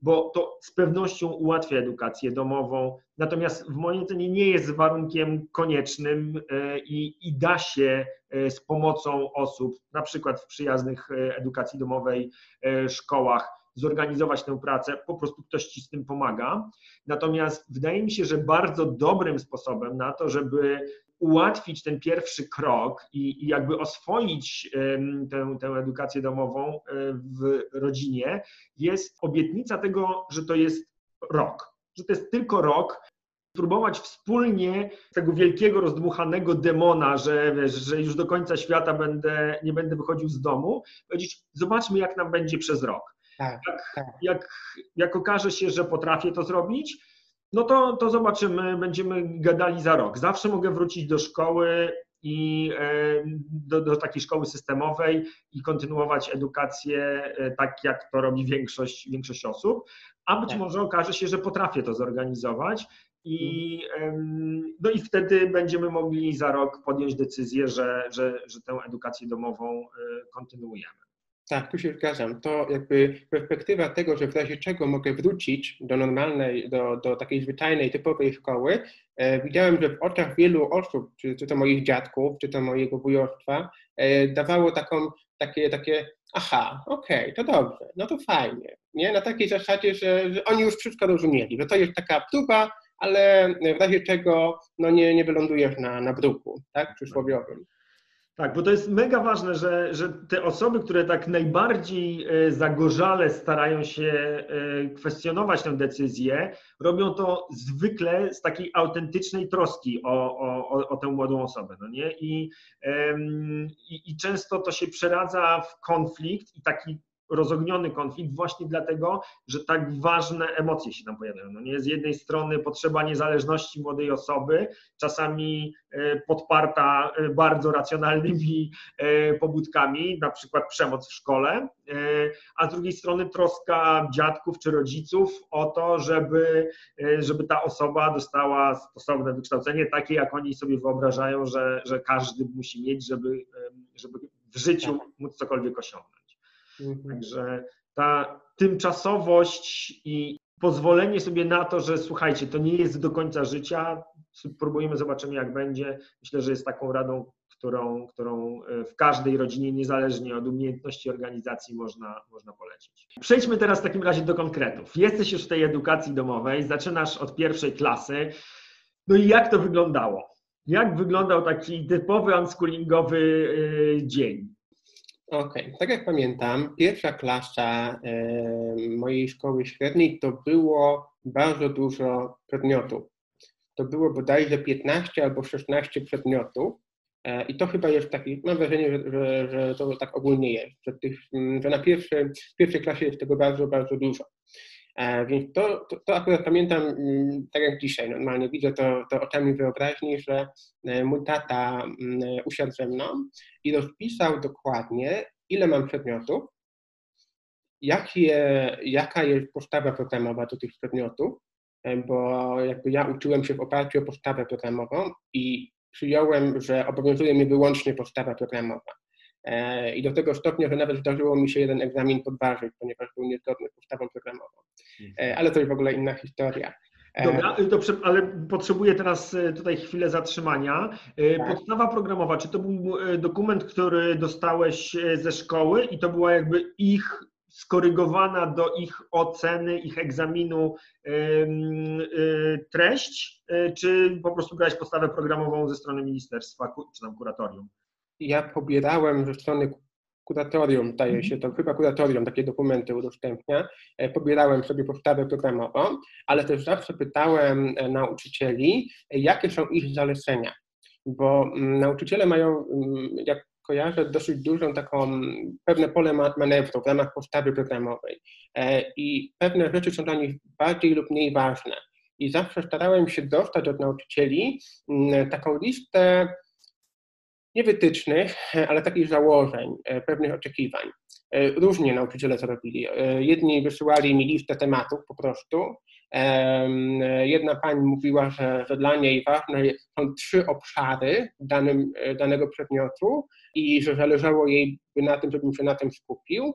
bo to z pewnością ułatwia edukację domową, natomiast w mojej ocenie nie jest warunkiem koniecznym e, i, i da się e, z pomocą osób, na przykład w przyjaznych e, edukacji domowej szkołach, zorganizować tę pracę, po prostu ktoś ci z tym pomaga. Natomiast wydaje mi się, że bardzo dobrym sposobem na to, żeby ułatwić ten pierwszy krok i, i jakby oswoić tę, tę edukację domową e, w rodzinie, jest obietnica tego, że to jest rok, że to jest tylko rok, spróbować wspólnie tego wielkiego, rozdmuchanego demona, że, że już do końca świata będę, nie będę wychodził z domu, powiedzieć, zobaczmy, jak nam będzie przez rok. Tak, jak, tak. Jak, jak okaże się, że potrafię to zrobić, no to, to zobaczymy, będziemy gadali za rok. Zawsze mogę wrócić do szkoły i e, do, do takiej szkoły systemowej i kontynuować edukację e, tak, jak to robi większość, większość osób, a być tak. może okaże się, że potrafię to zorganizować i, no i wtedy będziemy mogli za rok podjąć decyzję, że, że, że tę edukację domową e, kontynuujemy. Tak, tu się zgadzam. To jakby perspektywa tego, że w razie czego mogę wrócić do normalnej, do, do takiej zwyczajnej, typowej szkoły, e, widziałem, że w oczach wielu osób, czy, czy to moich dziadków, czy to mojego wujostwa, e, dawało taką, takie, takie aha, okej, okay, to dobrze, no to fajnie. Nie? Na takiej zasadzie, że, że oni już wszystko rozumieli, że to jest taka próba, ale w razie czego no nie, nie wylądujesz na, na bruku, tak, przysłowiowym. Tak, bo to jest mega ważne, że, że te osoby, które tak najbardziej e, zagorzale starają się e, kwestionować tę decyzję, robią to zwykle z takiej autentycznej troski o, o, o tę młodą osobę. No nie? I, i, I często to się przeradza w konflikt i taki rozogniony konflikt właśnie dlatego, że tak ważne emocje się tam pojawiają. No nie? Z jednej strony potrzeba niezależności młodej osoby, czasami e, podparta e, bardzo racjonalnymi e, pobudkami, na przykład przemoc w szkole, a z drugiej strony troska dziadków czy rodziców o to, żeby, żeby ta osoba dostała stosowne wykształcenie, takie jak oni sobie wyobrażają, że, że każdy musi mieć, żeby, żeby w życiu móc cokolwiek osiągnąć. Mhm. Także ta tymczasowość i pozwolenie sobie na to, że słuchajcie, to nie jest do końca życia, spróbujemy, zobaczymy jak będzie. Myślę, że jest taką radą, którą, którą e, w każdej rodzinie, niezależnie od umiejętności organizacji, można, można polecić. Przejdźmy teraz w takim razie do konkretów. Jesteś już w tej edukacji domowej, zaczynasz od pierwszej klasy. No i jak to wyglądało? Jak wyglądał taki typowy unschoolingowy e, dzień? Okej, okay. tak jak pamiętam, pierwsza klasa mojej szkoły średniej to było bardzo dużo przedmiotów. To było bodajże 15 albo 16 przedmiotów. E, I to chyba jest taki, mam wrażenie, że, że, że to tak ogólnie jest, że, tych, że na pierwszej, pierwszej klasie jest tego bardzo, bardzo dużo. E, więc to, to, to, akurat pamiętam mm, tak jak dzisiaj. Normalnie widzę to, to oczami wyobraźni, że e, mój tata mm, usiadł ze mną i rozpisał dokładnie, ile mam przedmiotów, jakie, jaka jest postawa programowa do tych przedmiotów, e, bo jakby ja uczyłem się w oparciu o postawę programową i przyjąłem, że obowiązuje mnie wyłącznie postawa programowa. E, I do tego stopnia, że nawet zdarzyło mi się jeden egzamin podważyć, ponieważ był niezgodny z postawą programową. E, ale to jest w ogóle inna historia. E, Dobra, to, ale potrzebuję teraz tutaj chwilę zatrzymania. Tak. Podstawa programowa, czy to był dokument, który dostałeś ze szkoły i to była jakby ich skorygowana do ich oceny, ich egzaminu treść, czy po prostu brałeś podstawę programową ze strony ministerstwa, czy tam kuratorium? Ja pobierałem ze strony kuratorium, daje się to, chyba kuratorium takie dokumenty udostępnia, e, pobierałem sobie podstawę programową, ale też zawsze pytałem e, nauczycieli, jakie są ich zalecenia, bo mm, nauczyciele mają, mm, jak kojarzę, dosyć dużą taką, pewne pole manewru w ramach podstawy programowej e, i pewne rzeczy są dla nich bardziej lub mniej ważne. I zawsze starałem się dostać od nauczycieli mm, taką listę nie wytycznych, ale takich założeń, e, pewnych oczekiwań. E, różnie nauczyciele to robili. E, jedni wysyłali mi listę tematów po prostu. Jedna pani mówiła, że, że dla niej ważne są trzy obszary danym, danego przedmiotu i że zależało jej na tym, żebym się na tym skupił.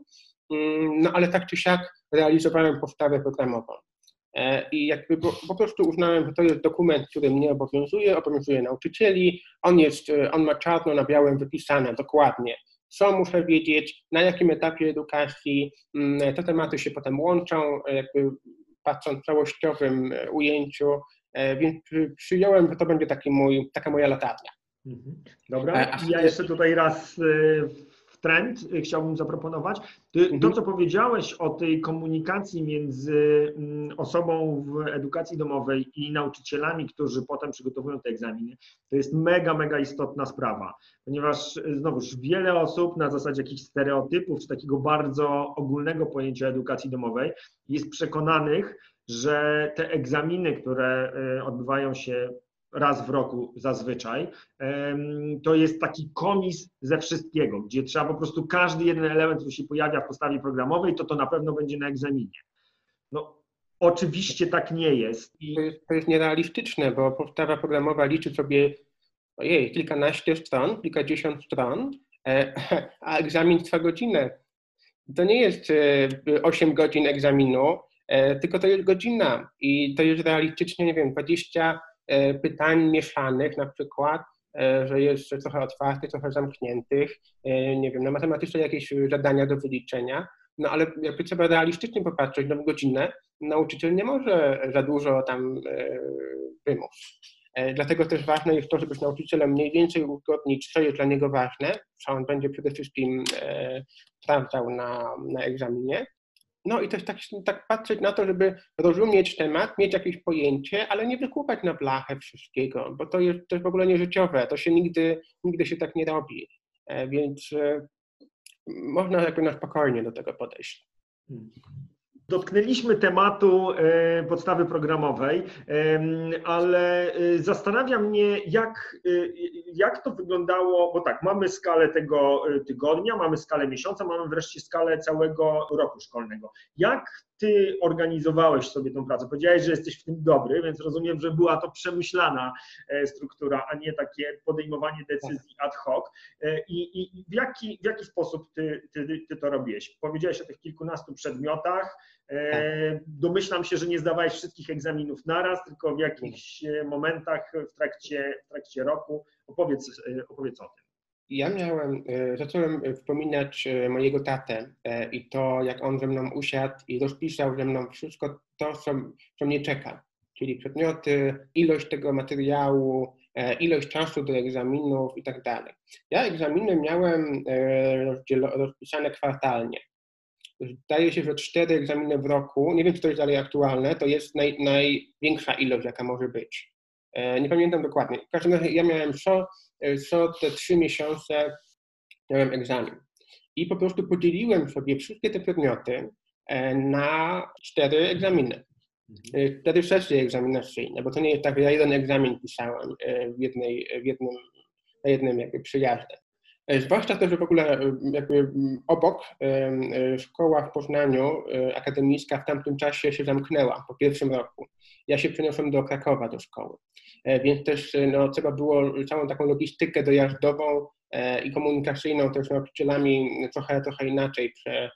Mm, no ale tak czy siak realizowałem postawę programową. E, I jakby po prostu uznałem, że to jest dokument, który mnie obowiązuje, obowiązuje nauczycieli. On, jest, e, on ma czarno na białym wypisane dokładnie, co muszę wiedzieć, na jakim etapie edukacji. Mm, te tematy się potem łączą, e, jakby patrząc w całościowym ujęciu, więc przyjąłem, że to będzie taki mój, taka moja latarnia. Mhm. Dobra, ja jeszcze tutaj raz trend chciałbym zaproponować. To, mhm. co powiedziałeś o tej komunikacji między mm, osobą w edukacji domowej i nauczycielami, którzy potem przygotowują te egzaminy, to jest mega, mega istotna sprawa, ponieważ znowuż wiele osób na zasadzie jakichś stereotypów czy takiego bardzo ogólnego pojęcia edukacji domowej jest przekonanych, że te egzaminy, które y, odbywają się raz w roku zazwyczaj, to jest taki komis ze wszystkiego, gdzie trzeba po prostu każdy jeden element, który się pojawia w postawie programowej, to to na pewno będzie na egzaminie. No, oczywiście tak nie jest. I... To, jest to jest nierealistyczne, bo podstawa programowa liczy sobie ojej, kilkanaście stron, kilkadziesiąt stron, e, a egzamin trwa godzinę. To nie jest 8 e, godzin egzaminu, e, tylko to jest godzina i to jest realistycznie, nie wiem, 20 E, pytań mieszanych, na przykład, e, że jest trochę otwartych, trochę zamkniętych, e, nie wiem, na matematyczne jakieś zadania do wyliczenia, no ale jakby trzeba realistycznie popatrzeć na godzinę, nauczyciel nie może za dużo tam wymów. Dlatego też ważne jest to, żeby nauczycielem mniej więcej uzgodnić, co jest dla niego ważne, co on będzie przede wszystkim sprawdzał na, na egzaminie, no i też tak, tak patrzeć na to, żeby rozumieć temat, mieć jakieś pojęcie, ale nie wykupać na blachę wszystkiego, bo to jest też w ogóle nieżyciowe, to się nigdy, nigdy się tak nie robi. E, więc e, można jakby na spokojnie do tego podejść. Dotknęliśmy tematu e, podstawy programowej, ale e, zastanawia mnie, jak, e, jak to wyglądało, bo tak, mamy skalę tego tygodnia, mamy skalę miesiąca, mamy wreszcie skalę całego roku szkolnego. Jak ty organizowałeś sobie tą pracę? Powiedziałeś, że jesteś w tym dobry, więc rozumiem, że była to przemyślana struktura, a nie takie podejmowanie decyzji ad hoc. I, i w, jaki, w jaki sposób ty, ty, ty to robiłeś? Powiedziałeś o tych kilkunastu przedmiotach, domyślam się, że nie zdawałeś wszystkich egzaminów naraz, tylko w jakichś e, momentach w trakcie, w trakcie roku. Opowiedz, e, opowiedz o tym. Ja miałem, zacząłem wspominać mojego tatę i to, jak on ze mną usiadł i rozpisał ze mną wszystko to, co, co mnie czeka, czyli przedmioty, ilość tego materiału, ilość czasu do egzaminów i tak dalej. Ja egzaminy miałem rozpisane kwartalnie. Zdaje się, że cztery egzaminy w roku, nie wiem, czy to jest dalej aktualne, to jest naj, największa ilość, jaka może być. E, nie pamiętam dokładnie. W każdym razie ja miałem co, co te trzy miesiące miałem egzamin. I po prostu podzieliłem sobie wszystkie te przedmioty e, na cztery egzaminy. Mhm. E, cztery sesje egzaminacyjne, bo to nie jest tak, że ja jeden egzamin pisałem w, jednej, w jednym, na jednym jakby przyjazdem. E, zwłaszcza też, że w ogóle e, jakby obok e, szkoła w Poznaniu akademicka w tamtym czasie się zamknęła po pierwszym roku. Ja się przeniosłem do Krakowa do szkoły, więc też no, trzeba było całą taką logistykę dojazdową i komunikacyjną też z nauczycielami trochę, trochę inaczej prze,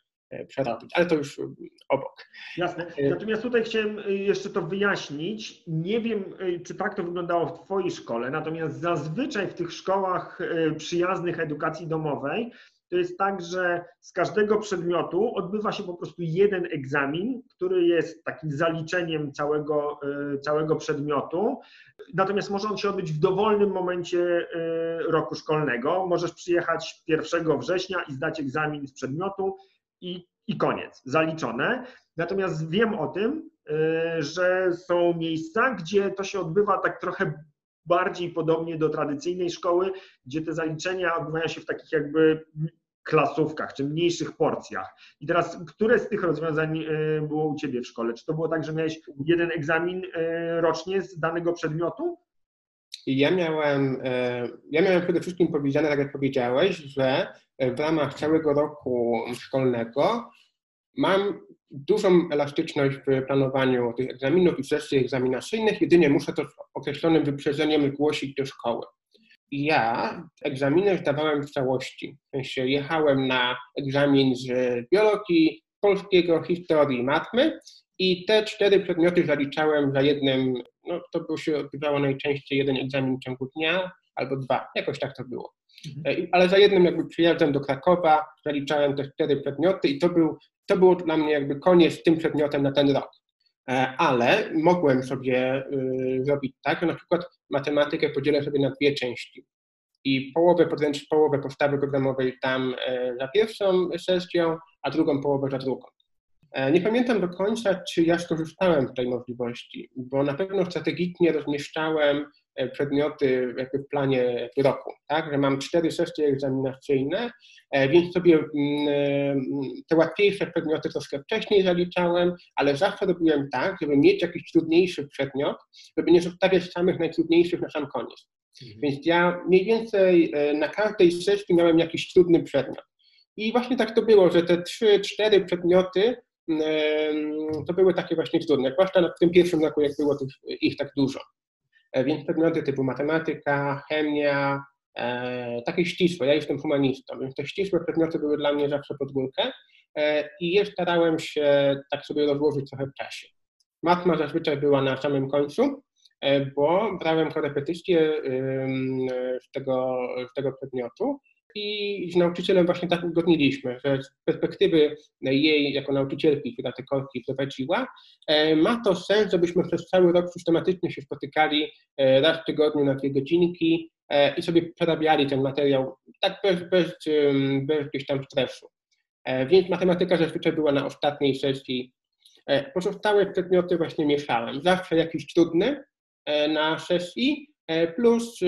przerobić, ale to już obok. Jasne. E, Natomiast tutaj chciałem e, jeszcze to wyjaśnić. Nie wiem, czy tak to wyglądało w Twojej szkole, natomiast zazwyczaj w tych szkołach przyjaznych edukacji domowej to jest tak, że z każdego przedmiotu odbywa się po prostu jeden egzamin, który jest takim zaliczeniem całego, całego przedmiotu. Natomiast może on się odbyć w dowolnym momencie roku szkolnego. Możesz przyjechać 1 września i zdać egzamin z przedmiotu i, i koniec, zaliczone. Natomiast wiem o tym, y, że są miejsca, gdzie to się odbywa tak trochę bardziej podobnie do tradycyjnej szkoły, gdzie te zaliczenia odbywają się w takich jakby klasówkach czy mniejszych porcjach. I teraz, które z tych rozwiązań y, było u Ciebie w szkole? Czy to było tak, że miałeś jeden egzamin y, rocznie z danego przedmiotu? Ja miałem, ja miałem przede wszystkim powiedziane, tak jak powiedziałeś, że w ramach całego roku szkolnego mam dużą elastyczność w planowaniu tych egzaminów i sesji egzaminacyjnych, jedynie muszę to z określonym wyprzedzeniem zgłosić do szkoły. I ja egzaminy zdawałem w całości. W sensie jechałem na egzamin z biologii, polskiego, historii, matmy i te cztery przedmioty zaliczałem za jednym, no to było się odbywało najczęściej jeden egzamin w ciągu dnia albo dwa, jakoś tak to było. Mhm. Ale za jednym jakby przyjazdem do Krakowa zaliczałem te cztery przedmioty i to, był, to było dla mnie jakby koniec z tym przedmiotem na ten rok. E, ale mogłem sobie y, zrobić tak, że na przykład matematykę podzielę sobie na dwie części. i połowę, podręcz, połowę podstawy programowej dam za pierwszą sesję, a drugą połowę za drugą. Nie pamiętam do końca, czy ja skorzystałem z tej możliwości, bo na pewno strategicznie rozmieszczałem E, przedmioty jakby w planie roku, tak, że mam cztery sesje egzaminacyjne, e, więc sobie mm, e, te łatwiejsze przedmioty troszkę wcześniej zaliczałem, ale zawsze robiłem tak, żeby mieć jakiś trudniejszy przedmiot, żeby nie zostawiać samych najtrudniejszych na sam koniec. Mhm. Więc ja mniej więcej na każdej sesji miałem jakiś trudny przedmiot. I właśnie tak to było, że te trzy, cztery przedmioty to były takie właśnie trudne, zwłaszcza w tym pierwszym roku, jak było tych, ich tak dużo. E, więc przedmioty typu matematyka, chemia, e, takie ścisłe. Ja jestem humanistą, więc te ścisłe przedmioty były dla mnie zawsze pod górkę e, i je starałem się tak sobie rozłożyć trochę w czasie. Matma zazwyczaj była na samym końcu, bo brałem korepetycje z tego, z tego przedmiotu i z nauczycielem właśnie tak uzgodniliśmy, że z perspektywy jej jako nauczycielki, która te korki prowadziła, e, ma to sens, żebyśmy przez cały rok systematycznie się spotykali e, raz w tygodniu na dwie godzinki e, i sobie przerabiali ten materiał tak bez, bez, bez tam stresu. Więc matematyka zazwyczaj była na ostatniej sesji. Pozostałe przedmioty właśnie mieszałem. Zawsze jakiś trudny na sesji, plus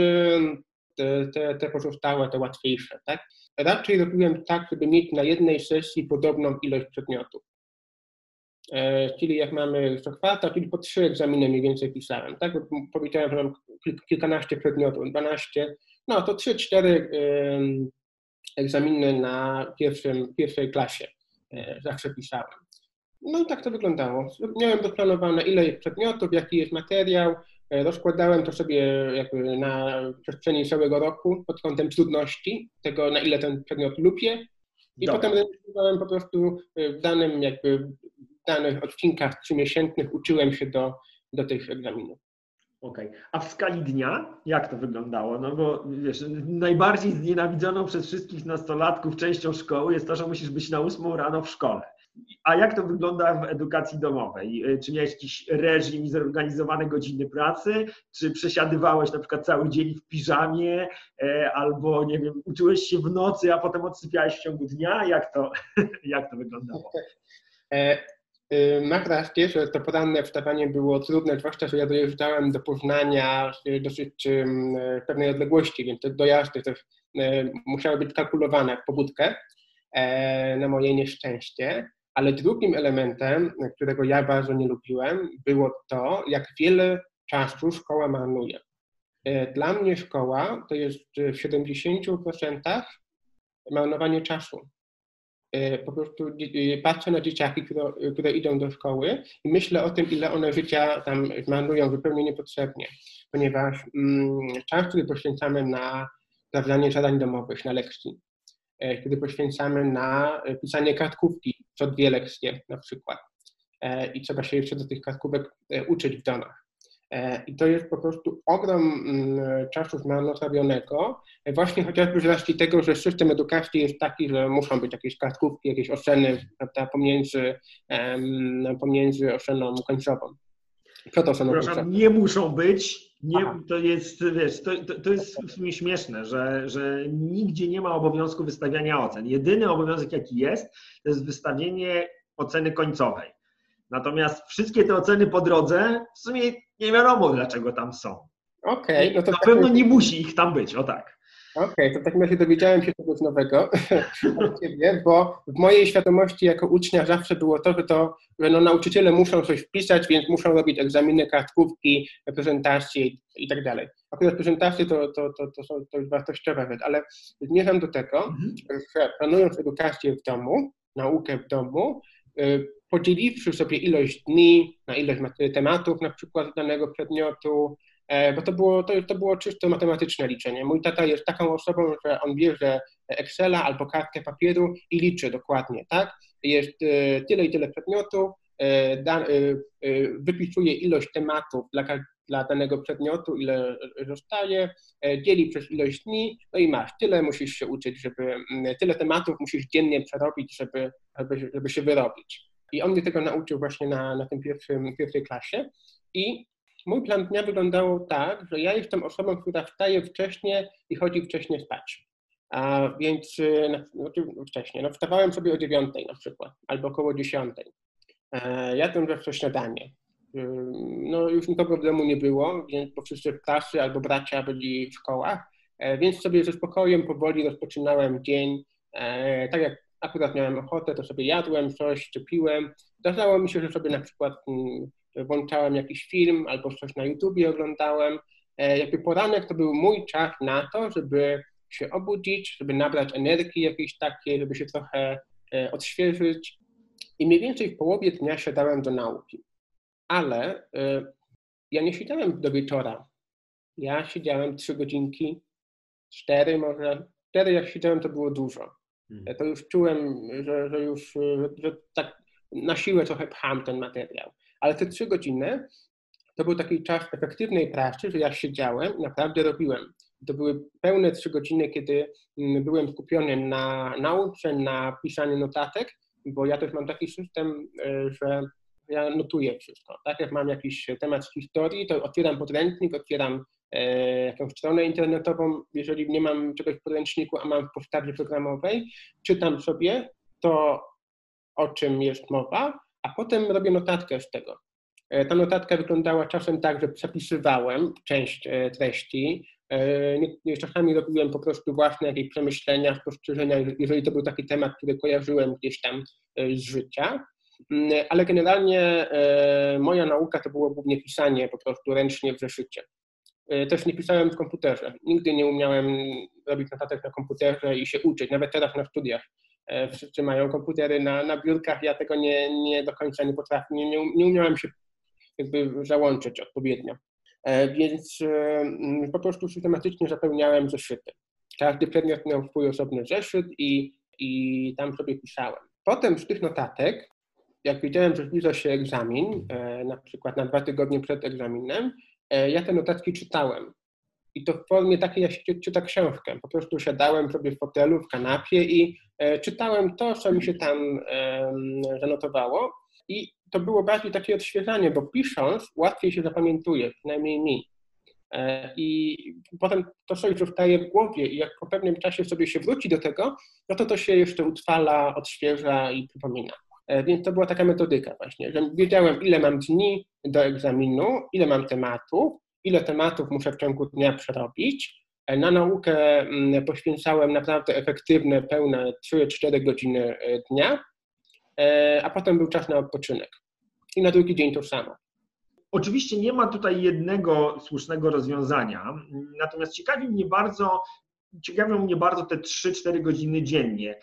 te, te pozostałe, te łatwiejsze. Tak? Raczej robiłem tak, żeby mieć na jednej sesji podobną ilość przedmiotów. E, czyli jak mamy co kwartał, czyli po trzy egzaminy mniej więcej pisałem. Tak? Powiedziałem, że mam kilkanaście przedmiotów, 12, no to trzy, cztery egzaminy na pierwszym, pierwszej klasie e, zawsze pisałem. No i tak to wyglądało. Miałem doplanowane ile przedmiotów, jaki jest materiał, rozkładałem to sobie jakby na przestrzeni całego roku pod kątem trudności, tego na ile ten przedmiot lubię i Dobra. potem realizowałem po prostu e, w danym jakby w danych odcinkach trzymiesięcznych uczyłem się do, do tych egzaminów. Okej. Okay. A w skali dnia jak to wyglądało? No bo wiesz, najbardziej znienawidzoną przez wszystkich nastolatków częścią szkoły jest to, że musisz być na ósmą rano w szkole. A jak to wygląda w edukacji domowej? Y, czy miałeś jakiś reżim i zorganizowane godziny pracy? Czy przesiadywałeś na przykład cały dzień w piżamie? E, albo, nie wiem, uczyłeś się w nocy, a potem odsypiałeś w ciągu dnia? Jak to, jak to wyglądało? E, y, masz rację, że to poranne wstawanie było trudne, zwłaszcza, że ja dojeżdżałem do Poznania dosyć w pewnej odległości, więc te dojazdy też e, musiały być kalkulowane w pobudkę na moje nieszczęście. Ale drugim elementem, którego ja bardzo nie lubiłem, było to, jak wiele czasu szkoła marnuje. E, dla mnie szkoła to jest w 70% marnowanie czasu. E, po prostu e, patrzę na dzieciaki, które, które idą do szkoły i myślę o tym, ile one życia tam marnują zupełnie niepotrzebnie, ponieważ mm, czas, który poświęcamy na sprawdzanie zadań domowych, na lekcji, kiedy poświęcamy na pisanie kartkówki co dwie lekcje na przykład. E, I trzeba się jeszcze do tych kartkówek e, uczyć w domach. E, I to jest po prostu ogrom mm, czasu zmarnotrawionego, właśnie chociażby z racji tego, że system edukacji jest taki, że muszą być jakieś kartkówki, jakieś oceny prawda, pomiędzy, pomiędzy oceną końcową. Co to są nie muszą być. Nie, to jest, wiesz, to, to, to, jest w sumie śmieszne, że, że nigdzie nie ma obowiązku wystawiania ocen. Jedyny obowiązek, jaki jest, to jest wystawienie oceny końcowej. Natomiast wszystkie te oceny po drodze, w sumie nie wiadomo, dlaczego tam są. Okej. Okay, no to Na pewno nie musi ich tam być, o tak. Okej, okay, to w takim razie dowiedziałem się czegoś nowego od Ciebie, bo w mojej świadomości jako ucznia zawsze było to, że, to, że no, nauczyciele muszą coś wpisać, więc muszą robić egzaminy, kartkówki, prezentacje i tak dalej. Akurat prezentacje to, to, to, to, są, to jest wartościowa rzecz, ale zmierzam do tego, mhm. że planując edukację w domu, naukę w domu, y, podzieliwszy sobie ilość dni na ilość tematów na przykład danego przedmiotu, bo to było, to, to było czysto matematyczne liczenie. Mój tata jest taką osobą, że on bierze Excela albo kartkę papieru i liczy dokładnie, tak? Jest e, tyle i tyle przedmiotów, e, wypisuje ilość tematów dla, dla danego przedmiotu, ile zostaje, dzieli przez ilość dni, no i masz, tyle musisz się uczyć, żeby, tyle tematów musisz dziennie przerobić, żeby, żeby, żeby się wyrobić. I on mnie tego nauczył właśnie na, na tym pierwszym, pierwszej klasie i mój plan dnia wyglądał tak, że ja jestem osobą, która wstaje wcześniej i chodzi wcześniej spać. A więc znaczy wcześniej, no wstawałem sobie o dziewiątej na przykład, albo około dziesiątej. E, jadłem zawsze śniadanie. No już nikogo w domu nie było, więc bo wszyscy w albo bracia byli w szkołach, e, więc sobie ze spokojem powoli rozpoczynałem dzień. E, tak jak akurat miałem ochotę, to sobie jadłem coś, czy piłem. Zdarzało mi się, że sobie na przykład mm, włączałem jakiś film albo coś na YouTubie oglądałem. Jakby poranek to był mój czas na to, żeby się obudzić, żeby nabrać energii jakiejś takiej, żeby się trochę odświeżyć. I mniej więcej w połowie dnia siadałem do nauki ale y, ja nie siedziałem do wieczora. Ja siedziałem trzy godzinki, cztery może. Cztery jak siedziałem, to było dużo. Hmm. To już czułem, że, że już że tak na siłę trochę pcham ten materiał. Ale te trzy godziny to był taki czas efektywnej pracy, że ja siedziałem i naprawdę robiłem. To były pełne trzy godziny, kiedy mm, byłem skupiony na nauce, na pisaniu notatek, bo ja też mam taki system, y, że ja notuję wszystko. Tak jak mam jakiś temat z historii, to otwieram podręcznik, otwieram e, jakąś stronę internetową, jeżeli nie mam czegoś w podręczniku, a mam w podstawie programowej, czytam sobie to, o czym jest mowa, a potem robię notatkę z tego. E, ta notatka wyglądała czasem tak, że przepisywałem część e, treści, e, czasami robiłem po prostu własne jakieś przemyślenia, spostrzeżenia, jeżeli to był taki temat, który kojarzyłem gdzieś tam z życia. Mm, ale generalnie moja nauka to było głównie pisanie po prostu ręcznie w zeszycie. Też nie pisałem w komputerze. Nigdy nie umiałem robić notatek na komputerze i się uczyć, nawet teraz na studiach. E, wszyscy mają komputery na, na biurkach, ja tego nie, nie do końca nie potrafię, nie, nie, nie umiałem się jakby załączyć odpowiednio. Więc po prostu systematycznie zapełniałem zeszyty. Każdy przedmiot miał swój osobny zeszyt i, i tam sobie pisałem. Potem z tych notatek jak wiedziałem, że zbliża się egzamin, e, na przykład na dwa tygodnie przed egzaminem, e, ja te notatki czytałem. I to w formie takiej, jak się czyta książkę. Po prostu siadałem sobie w fotelu, w kanapie i e, czytałem to, co mi się tam zanotowało. I to było bardziej takie odświeżanie, bo pisząc łatwiej się zapamiętuje, przynajmniej mi. I potem to coś zostaje w głowie i jak po pewnym czasie sobie się wróci do tego, no to to się jeszcze utrwala, odświeża i przypomina. E, więc to była taka metodyka właśnie, że wiedziałem, ile mam dni do egzaminu, ile mam tematów, ile tematów muszę w ciągu dnia przerobić. E, na naukę mm, poświęcałem naprawdę efektywne, pełne 3-4 godziny e, dnia, a potem był czas na odpoczynek. I na drugi dzień to samo. Oczywiście nie ma tutaj jednego słusznego rozwiązania, natomiast ciekawi mnie bardzo, ciekawią mnie bardzo te 3-4 godziny dziennie.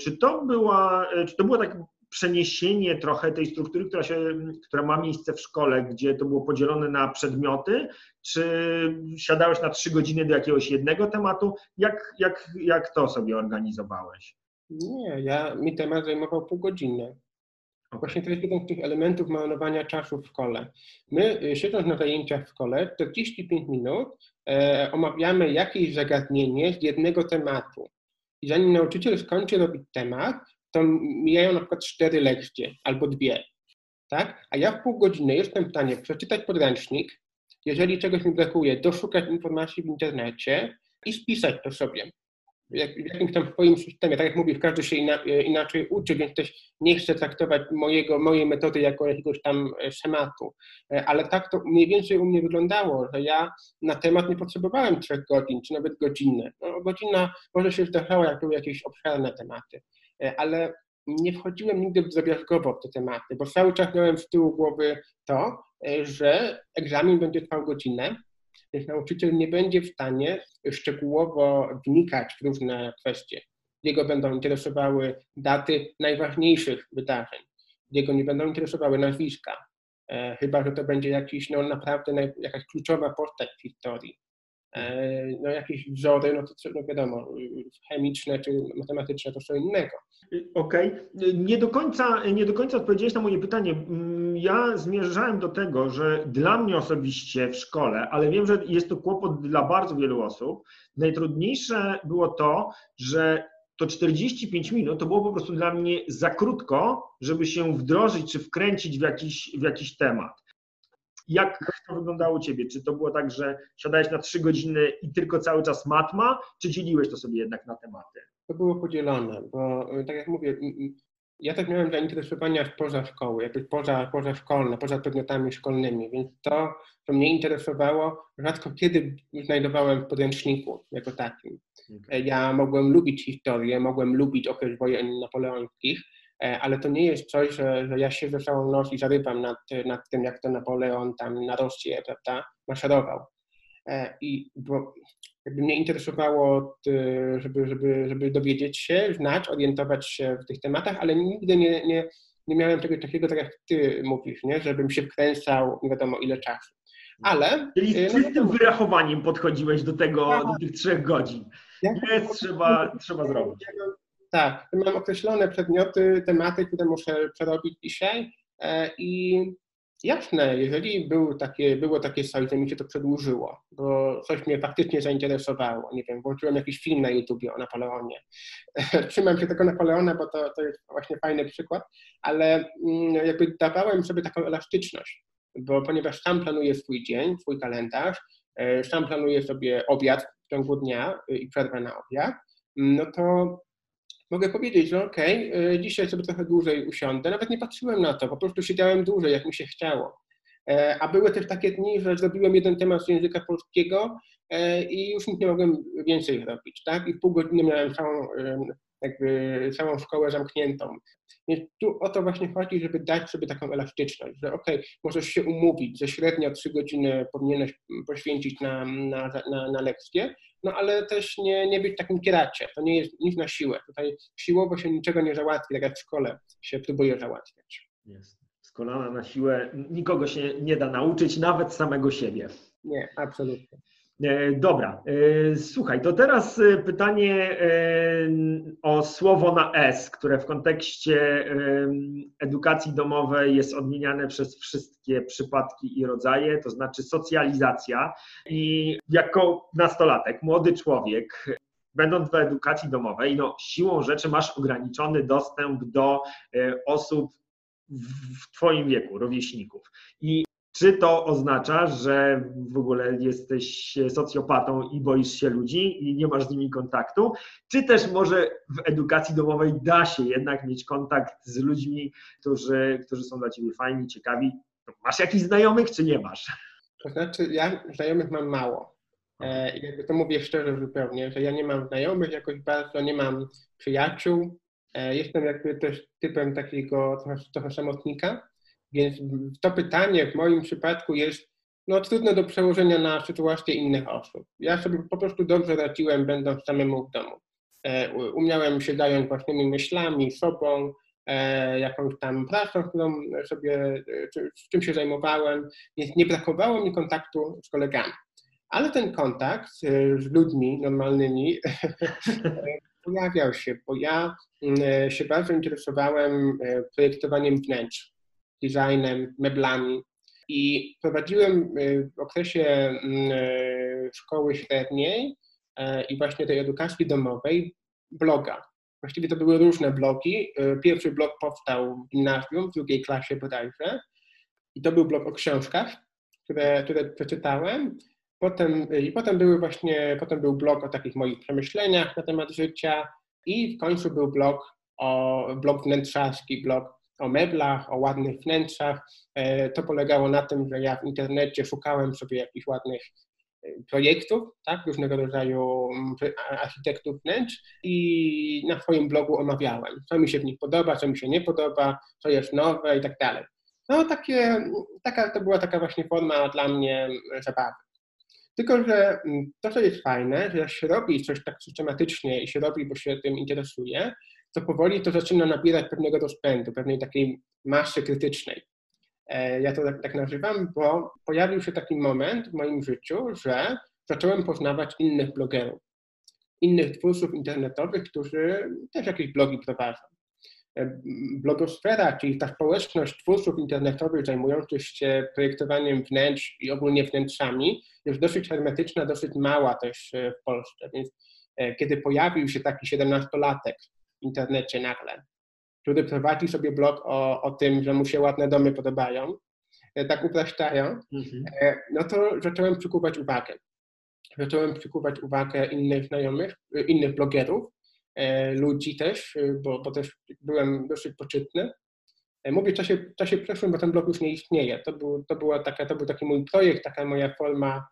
Czy to była, czy to było tak przeniesienie trochę tej struktury, która, się, która ma miejsce w szkole, gdzie to było podzielone na przedmioty, czy siadałeś na trzy godziny do jakiegoś jednego tematu? Jak, jak, jak to sobie organizowałeś? Nie, ja, mi temat zajmował pół godziny. Okay. Właśnie to jest jeden z tych elementów malowania czasu w szkole. My, y, siedząc na zajęciach w szkole, 45 minut e, omawiamy jakieś zagadnienie z jednego tematu. I zanim nauczyciel skończy robić temat, to mijają na przykład cztery lekcje albo dwie, tak? A ja w pół godziny jestem w stanie przeczytać podręcznik, jeżeli czegoś mi brakuje, doszukać informacji w internecie i spisać to sobie w jakimś tam swoim systemie. Tak jak mówię, każdy się inaczej uczy, więc też nie chcę traktować mojego, mojej metody jako jakiegoś tam e, schematu. E, ale tak to mniej więcej u mnie wyglądało, że ja na temat nie potrzebowałem trzech godzin, czy nawet godziny. No, godzina może się zdarzała, jak były jakieś obszerne tematy. E, ale nie wchodziłem nigdy drobiazgowo w te tematy, bo cały czas miałem z tyłu głowy to, e, że egzamin będzie trwał godzinę, więc nauczyciel nie będzie w stanie szczegółowo wnikać w różne kwestie. Jego będą interesowały daty najważniejszych wydarzeń, jego nie będą interesowały nazwiska, e, chyba że to będzie jakiś, no naprawdę jakaś kluczowa postać w historii. E, no jakieś wzory, no to no wiadomo, chemiczne czy matematyczne to co innego. Okej. Okay. Nie, do końca, nie do końca odpowiedziałeś na moje pytanie. Ja zmierzałem do tego, że dla mnie osobiście w szkole, ale wiem, że jest to kłopot dla bardzo wielu osób, najtrudniejsze było to, że to 45 minut to było po prostu dla mnie za krótko, żeby się wdrożyć czy wkręcić w jakiś, w jakiś temat jak to wyglądało u Ciebie? Czy to było tak, że siadałeś na trzy godziny i tylko cały czas matma, czy dzieliłeś to sobie jednak na tematy? To było podzielone, bo tak jak mówię, ja też miałem zainteresowania poza szkoły, jakby poza, poza szkolne, poza przedmiotami szkolnymi, więc to, co mnie interesowało, rzadko kiedy znajdowałem w podręczniku jako takim. Okay. Ja mogłem lubić historię, mogłem lubić okres wojen napoleońskich, ale to nie jest coś, że, że ja siedzę całą noc i zarywam nad, nad tym, jak to Napoleon tam na Rosję, prawda, maszerował. E, I bo jakby mnie interesowało, żeby, żeby, żeby dowiedzieć się, znać, orientować się w tych tematach, ale nigdy nie, nie, nie miałem czegoś takiego, tak jak ty mówisz, nie? żebym się wkręcał nie wiadomo ile czasu. Ale... Czyli z e, no czystym no, wyrachowaniem podchodziłeś do tego, do tych trzech godzin. Nie trzeba, trzeba zrobić. Tak, mam określone przedmioty, tematy, które muszę przerobić dzisiaj e, i Jasne, jeżeli był takie, było takie coś, że mi się to przedłużyło, bo coś mnie faktycznie zainteresowało, nie wiem, włączyłem jakiś film na YouTubie o Napoleonie. Trzymam się tego Napoleona, bo to, to jest właśnie fajny przykład, ale mm, jakby dawałem sobie taką elastyczność, bo ponieważ sam planuję swój dzień, swój kalendarz, e, sam planuję sobie obiad w ciągu dnia y, i przerwę na obiad, no to mogę powiedzieć, że okej, okay, dzisiaj sobie trochę dłużej usiądę. Nawet nie patrzyłem na to, po prostu siedziałem dłużej, jak mi się chciało. E, a były też takie dni, że zrobiłem jeden temat z języka polskiego e, i już nie mogłem więcej robić, tak? I pół godziny miałem całą, jakby całą szkołę zamkniętą. Więc tu o to właśnie chodzi, żeby dać sobie taką elastyczność, że okej, okay, możesz się umówić, że średnio trzy godziny powinieneś poświęcić na, na, na, na lekcję, no ale też nie, nie być takim kieracie. To nie jest nic na siłę. Tutaj siłowo się niczego nie załatwi, tak jak w szkole się próbuje załatwiać. Jest. Z kolana na siłę nikogo się nie da nauczyć, nawet samego siebie. Nie, absolutnie. E, dobra, e, słuchaj, to teraz e, pytanie o słowo na S, które w kontekście edukacji domowej jest odmieniane przez wszystkie przypadki i rodzaje, to znaczy socjalizacja. I jako nastolatek, młody człowiek, będąc w edukacji domowej, no siłą rzeczy masz ograniczony dostęp do osób w Twoim wieku, rówieśników. I czy to oznacza, że w ogóle jesteś socjopatą i boisz się ludzi i nie masz z nimi kontaktu? Czy też może w edukacji domowej da się jednak mieć kontakt z ludźmi, którzy, którzy są dla ciebie fajni, ciekawi? Masz jakichś znajomych, czy nie masz? To znaczy, ja znajomych mam mało. E, jakby to mówię szczerze zupełnie, że ja nie mam znajomych jakoś bardzo, nie mam przyjaciół. E, jestem jakby też typem takiego trochę, trochę samotnika. Więc to pytanie w moim przypadku jest no, trudne do przełożenia na sytuację innych osób. Ja sobie po prostu dobrze radziłem, będąc samemu w domu. E, umiałem się zająć własnymi myślami, sobą, e, jakąś tam pracą, którą sobie, z czym się zajmowałem, więc nie brakowało mi kontaktu z kolegami. Ale ten kontakt e, z ludźmi normalnymi pojawiał się, bo ja mm, się bardzo interesowałem projektowaniem wnętrz designem, meblami. I prowadziłem y, w okresie mm, y, szkoły średniej e, i właśnie tej edukacji domowej bloga. Właściwie to były różne blogi. Y, pierwszy blog powstał w gimnazjum, w drugiej klasie bodajże. I to był blog o książkach, które, które przeczytałem. Potem, I potem były właśnie, potem był blog o takich moich przemyśleniach na temat życia i w końcu był blog o blog wnętrzarski, blog o meblach, o ładnych wnętrzach. E, to polegało na tym, że ja w internecie szukałem sobie jakichś ładnych e, projektów, tak, różnego rodzaju mm, architektów wnętrz i na swoim blogu omawiałem, co mi się w nich podoba, co mi się nie podoba, co jest nowe i tak dalej. No takie, taka, to była taka właśnie forma dla mnie mm, zabawy. Tylko, że mm, to, co jest fajne, że się robi coś tak systematycznie i się robi, bo się tym interesuje, to powoli to zaczyna nabierać pewnego rozpędu, pewnej takiej masy krytycznej. E, ja to tak, tak nazywam, bo pojawił się taki moment w moim życiu, że zacząłem poznawać innych blogerów, innych twórców internetowych, którzy też jakieś blogi prowadzą. E, blogosfera, czyli ta społeczność twórców internetowych zajmujących się projektowaniem wnętrz i ogólnie wnętrzami, jest dosyć hermetyczna, dosyć mała też e, w Polsce. Więc kiedy pojawił się taki siedemnastolatek, w internecie nagle, który prowadzi sobie blog o, o tym, że mu się ładne domy podobają, tak upraszczają, mhm. no to zacząłem przykuwać uwagę. Zacząłem przykuwać uwagę innych znajomych, innych blogerów, ludzi też, bo, bo też byłem dosyć poczytny. Mówię w czasie, w czasie przeszłym, bo ten blog już nie istnieje. To był, to była taka, to był taki mój projekt, taka moja forma,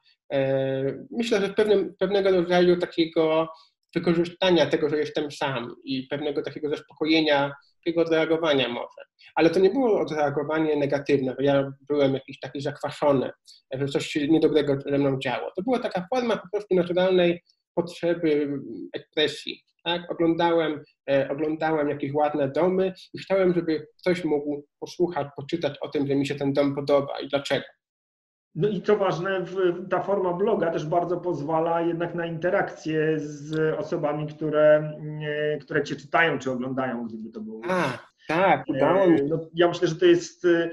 myślę, że pewnym, pewnego rodzaju takiego wykorzystania tego, że jestem sam i pewnego takiego zaspokojenia, takiego odreagowania może. Ale to nie było odreagowanie negatywne, że ja byłem jakiś taki zakwaszony, że coś się niedobrego ze mną działo. To była taka forma po prostu naturalnej potrzeby ekspresji. Tak? Oglądałem, e, oglądałem jakieś ładne domy i chciałem, żeby ktoś mógł posłuchać, poczytać o tym, że mi się ten dom podoba i dlaczego. No i co ważne, ta forma bloga też bardzo pozwala jednak na interakcję z osobami, które, które cię czytają czy oglądają, gdyby to było. A, tak, udało mi. No, ja myślę, że to jest e,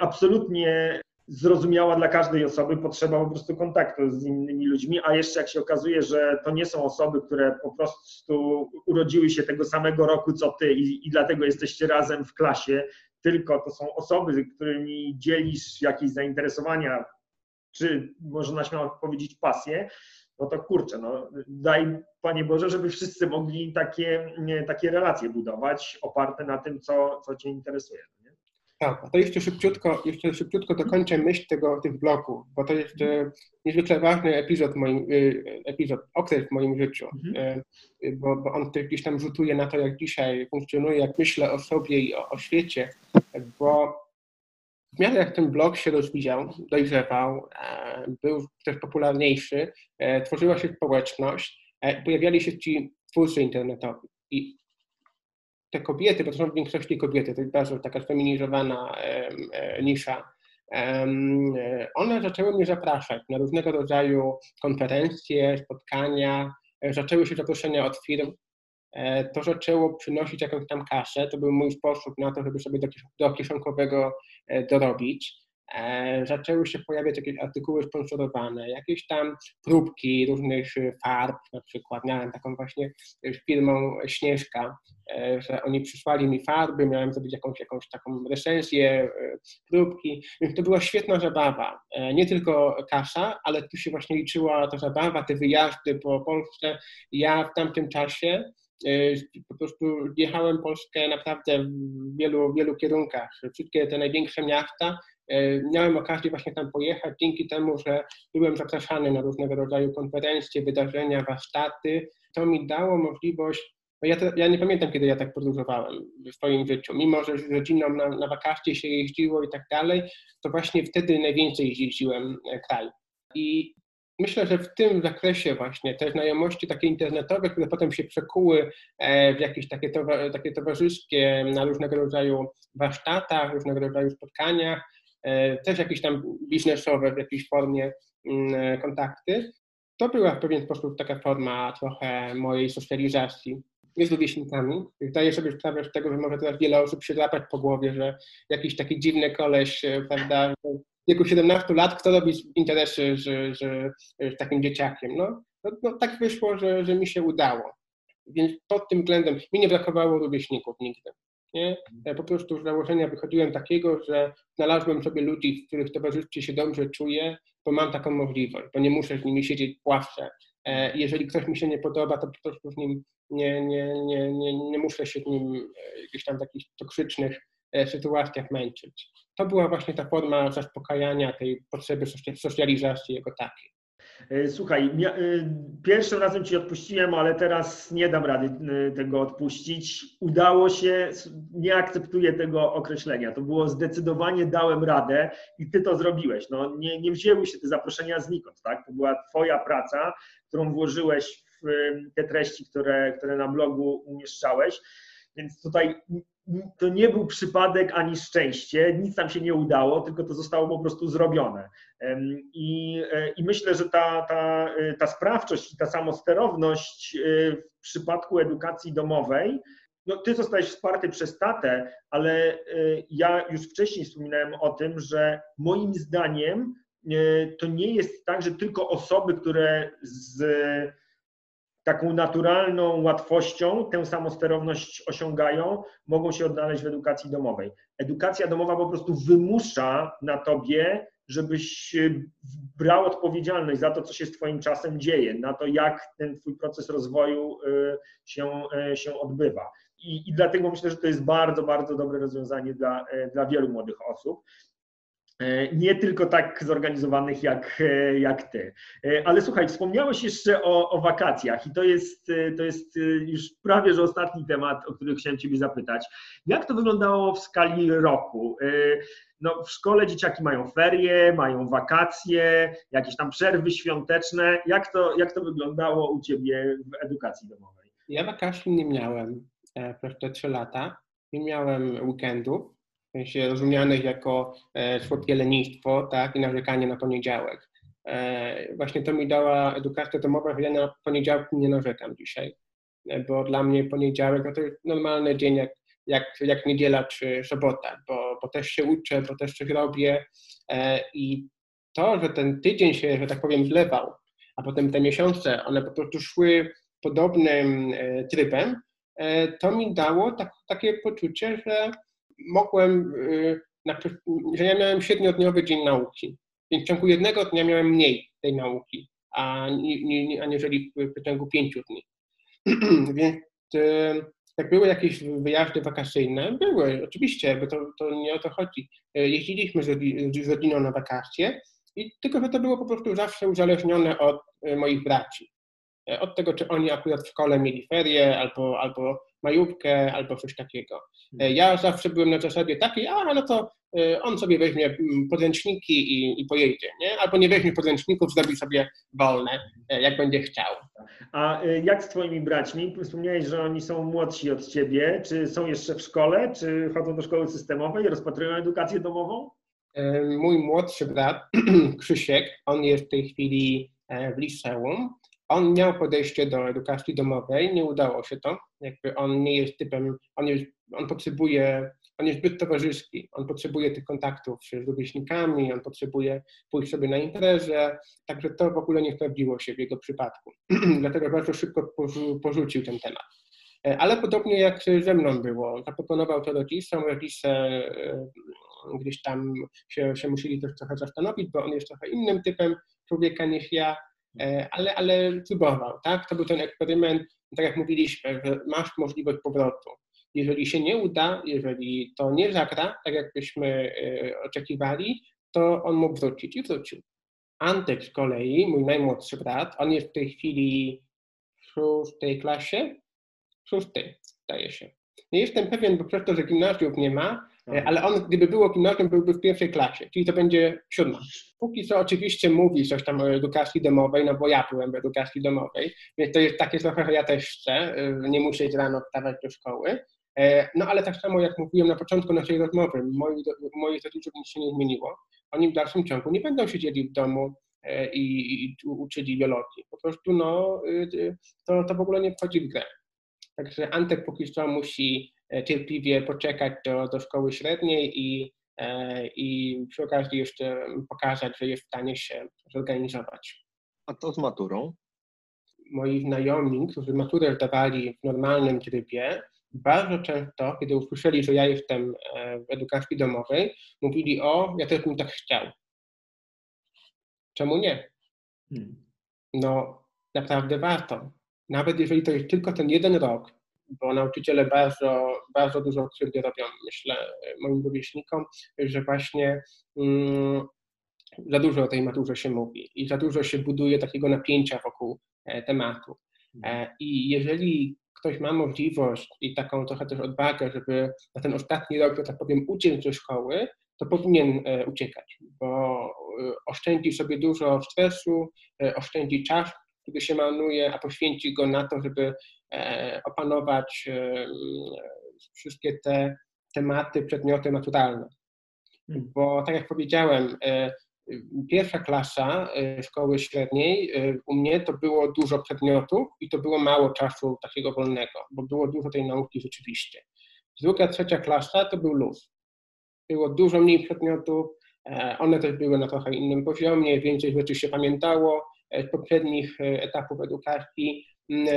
absolutnie zrozumiała dla każdej osoby potrzeba po prostu kontaktu z innymi ludźmi, a jeszcze jak się okazuje, że to nie są osoby, które po prostu urodziły się tego samego roku co ty i, i dlatego jesteście razem w klasie, tylko to są osoby, z którymi dzielisz jakieś zainteresowania, czy można śmiało powiedzieć pasję, no to kurczę, no daj Panie Boże, żeby wszyscy mogli takie, takie relacje budować oparte na tym, co, co Cię interesuje. Tak, a to jeszcze szybciutko, jeszcze szybciutko dokończę myśl tego, tych bloków, bo to jest e, niezwykle ważny epizod, moim, e, epizod, okres w moim życiu, mhm. e, bo, bo on gdzieś tam rzutuje na to, jak dzisiaj funkcjonuje, jak myślę o sobie i o, o świecie, bo w miarę jak ten blog się rozwijał, dojrzewał, był też popularniejszy, tworzyła się społeczność, pojawiali się ci twórcy internetowi i te kobiety, bo to są w większości kobiety, to jest taka feminizowana e, nisza, e, one zaczęły mnie zapraszać na różnego rodzaju konferencje, spotkania, e, zaczęły się zaproszenia od firm, to zaczęło przynosić jakąś tam kasę, to był mój sposób na to, żeby sobie do, do kieszonkowego dorobić. E, zaczęły się pojawiać jakieś artykuły sponsorowane, jakieś tam próbki różnych e, farb, na przykład miałem taką właśnie e, firmą Śnieżka, że oni przysłali mi farby, miałem zrobić jakąś, jakąś taką recenzję, próbki, więc to była świetna zabawa. Nie tylko kasza, ale tu się właśnie liczyła ta zabawa, te wyjazdy po Polsce. Ja w tamtym czasie po prostu jechałem Polskę naprawdę w wielu, wielu kierunkach. Wszystkie te największe miasta E, miałem okazję właśnie tam pojechać dzięki temu, że byłem zapraszany na różnego rodzaju konferencje, wydarzenia, warsztaty. To mi dało możliwość no ja, ja, nie pamiętam, kiedy ja tak podróżowałem w swoim życiu. Mimo, że z rodziną na, na wakacje się jeździło i tak dalej, to właśnie wtedy najwięcej jeździłem e, kraj. I myślę, że w tym zakresie właśnie te znajomości takie internetowe, które potem się przekuły e, w jakieś takie, takie towarzyskie na różnego rodzaju warsztatach, różnego rodzaju spotkaniach, E, też jakieś tam biznesowe w jakiejś formie mm, e, kontakty. To była w pewien sposób taka forma trochę mojej socjalizacji z rówieśnikami. Zdaję sobie sprawę z tego, że może teraz wiele osób się drapać po głowie, że jakiś taki dziwny koleś, e, prawda, w wieku 17 lat, kto robi interesy z, z, z takim dzieciakiem. No, no, no, tak wyszło, że, że mi się udało. Więc pod tym względem mi nie brakowało rówieśników nigdy. Nie? Po prostu z założenia wychodziłem takiego, że znalazłem sobie ludzi, w których towarzystwie się dobrze czuję, bo mam taką możliwość, bo nie muszę z nimi siedzieć w ławce. E, jeżeli ktoś mi się nie podoba, to po prostu z nim nie, nie, nie, nie, nie muszę się z nim e, gdzieś tam w jakichś toksycznych e, sytuacjach męczyć. To była właśnie ta forma zaspokajania tej potrzeby socjalizacji jako takiej. E, słuchaj, e, pierwszym razem Ci odpuściłem, ale teraz nie dam rady e, tego odpuścić. Udało się, nie akceptuję tego określenia. To było zdecydowanie dałem radę i Ty to zrobiłeś. No, nie, nie wzięły się te zaproszenia znikąd, tak? To była Twoja praca, którą włożyłeś w te treści, które, które na blogu umieszczałeś. Więc tutaj to nie był przypadek ani szczęście, nic tam się nie udało, tylko to zostało po prostu zrobione. I, e, i myślę, że ta, ta, e, ta sprawczość i ta samosterowność e, w przypadku edukacji domowej, no, ty zostałeś wsparty przez tatę, ale ja już wcześniej wspominałem o tym, że moim zdaniem to nie jest tak, że tylko osoby, które z taką naturalną łatwością tę samosterowność osiągają, mogą się odnaleźć w edukacji domowej. Edukacja domowa po prostu wymusza na tobie, żebyś brał odpowiedzialność za to, co się z Twoim czasem dzieje, na to, jak ten Twój proces rozwoju y, się, y, się odbywa. I, I dlatego myślę, że to jest bardzo, bardzo dobre rozwiązanie dla, y, dla wielu młodych osób. E, nie tylko tak zorganizowanych jak, e, jak ty. E, ale słuchaj, wspomniałeś jeszcze o, o, wakacjach i to jest, to jest już prawie że ostatni temat, o który chciałem Ciebie zapytać. Jak to wyglądało w skali roku? No, w szkole dzieciaki mają ferie, mają wakacje, jakieś tam przerwy świąteczne. Jak to, jak to wyglądało u Ciebie w edukacji domowej? Ja wakacji nie miałem przez te trzy lata. Nie miałem weekendów w sensie rozumianych jako e, słodkie lenistwo tak, i narzekanie na poniedziałek. E, właśnie to mi dała edukacja domowa, że ja na poniedziałki nie narzekam dzisiaj, e, bo dla mnie poniedziałek no to jest normalny dzień jak, jak, jak niedziela czy sobota, bo, bo też się uczę, bo też coś robię i to, że ten tydzień się, że tak powiem, zlewał, a potem te miesiące, one po prostu szły podobnym trybem, to mi dało tak, takie poczucie, że mogłem, y, że ja miałem siedmiodniowy dzień nauki, więc w ciągu jednego dnia miałem mniej tej nauki, a aniżeli w ciągu pięciu dni. więc y, jak były jakieś wyjazdy wakacyjne, były, oczywiście, bo to, to nie o to chodzi. Y, jeździliśmy z rodziną na wakacje, i tylko, że to było po prostu zawsze uzależnione od moich braci. Od tego, czy oni akurat w szkole mieli ferie, albo, albo majówkę albo coś takiego. E, ja zawsze byłem na zasadzie takiej, a no to e, on sobie weźmie mm, podręczniki i, i pojedzie, nie? albo nie weźmie podręczników, zrobi sobie wolne, e, jak będzie chciał. A jak z twoimi braćmi? Wspomniałeś, że oni są młodsi od ciebie. Czy są jeszcze w szkole, czy chodzą do szkoły systemowej, rozpatrują edukację domową? Mój młodszy brat, Krzysiek, on jest w tej chwili w liceum on miał podejście do edukacji domowej, nie udało się to. Jakby on nie jest typem, on, jest, on potrzebuje, on jest zbyt towarzyski, on potrzebuje tych kontaktów z rówieśnikami, on potrzebuje pójść sobie na imprezę, także to w ogóle nie sprawdziło się w jego przypadku. Dlatego bardzo szybko porzucił ten temat. E, ale podobnie jak ze mną było, zaproponował to rodzicom, rodzice gdzieś tam się, się musieli też trochę zastanowić, bo on jest trochę innym typem człowieka niż ja, ale, ale próbował, tak? To był ten eksperyment, tak jak mówiliśmy, że masz możliwość powrotu. Jeżeli się nie uda, jeżeli to nie zagra, tak jakbyśmy e, oczekiwali, to on mógł wrócić i wrócił. Antek z kolei, mój najmłodszy brat, on jest w tej chwili w szóstej klasie, szóstej, zdaje się. Nie jestem pewien, bo przez to, że gimnazjów nie ma, E, ale on, gdyby było gimnazjum, byłby w pierwszej klasie, czyli to będzie siódma. Póki co oczywiście mówi coś tam o edukacji domowej, no bo ja byłem w edukacji domowej, więc to jest takie trochę, że ja też chcę, e, nie muszę iść rano wstawać do szkoły. E, no ale tak samo jak mówiłem na początku naszej rozmowy, moi, moich nic się nie zmieniło. Oni w dalszym ciągu nie będą siedzieli w domu i, i uczyli biologii. Po prostu no, to, to w ogóle nie wchodzi w grę. Także Antek póki co musi E, cierpliwie poczekać do, do szkoły średniej i, e, i przy okazji jeszcze pokazać, że jest w stanie się zorganizować. A to z maturą? Moi znajomi, którzy maturę zdawali w normalnym trybie, bardzo często, kiedy usłyszeli, że ja jestem e, w edukacji domowej, mówili: O, ja też bym tak chciał. Czemu nie? Hmm. No, naprawdę warto. Nawet jeżeli to jest tylko ten jeden rok, bo nauczyciele bardzo, bardzo dużo krzywdy robią, myślę, moim rówieśnikom, że właśnie mm, za dużo o tej maturze się mówi i za dużo się buduje takiego napięcia wokół e, tematu. E, I jeżeli ktoś ma możliwość i taką trochę też odwagę, żeby na ten ostatni rok, że tak powiem, uciec ze szkoły, to powinien e, uciekać, bo oszczędzi sobie dużo stresu, oszczędzi czas, który się marnuje, a poświęci go na to, żeby opanować e, wszystkie te tematy, przedmioty naturalne. Hmm. Bo tak jak powiedziałem, e, pierwsza klasa szkoły średniej u mnie to było dużo przedmiotów i to było mało czasu takiego wolnego, bo było dużo tej nauki rzeczywiście. Druga, trzecia klasa to był luz. Było dużo mniej przedmiotów, one też były na trochę innym poziomie, więcej rzeczy się pamiętało z poprzednich etapów edukacji,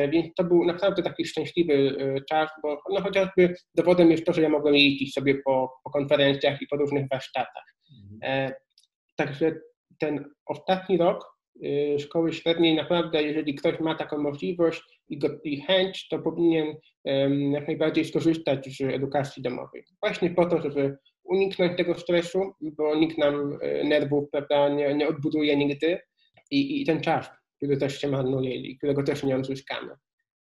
Więc to był naprawdę taki szczęśliwy y, czas, bo no chociażby dowodem jest to, że ja mogłem jeździć sobie po, po konferencjach i po różnych warsztatach. E, Także ten ostatni rok szkoły średniej naprawdę, jeżeli ktoś ma taką możliwość i, go, i chęć, to powinien em, jak najbardziej skorzystać z edukacji domowej. Właśnie po to, żeby uniknąć tego stresu, bo nikt nam e, nerwów prawda, nie, nie odbuduje nigdy i, i ten czas, który też się marnuje i którego też nie odzyskamy,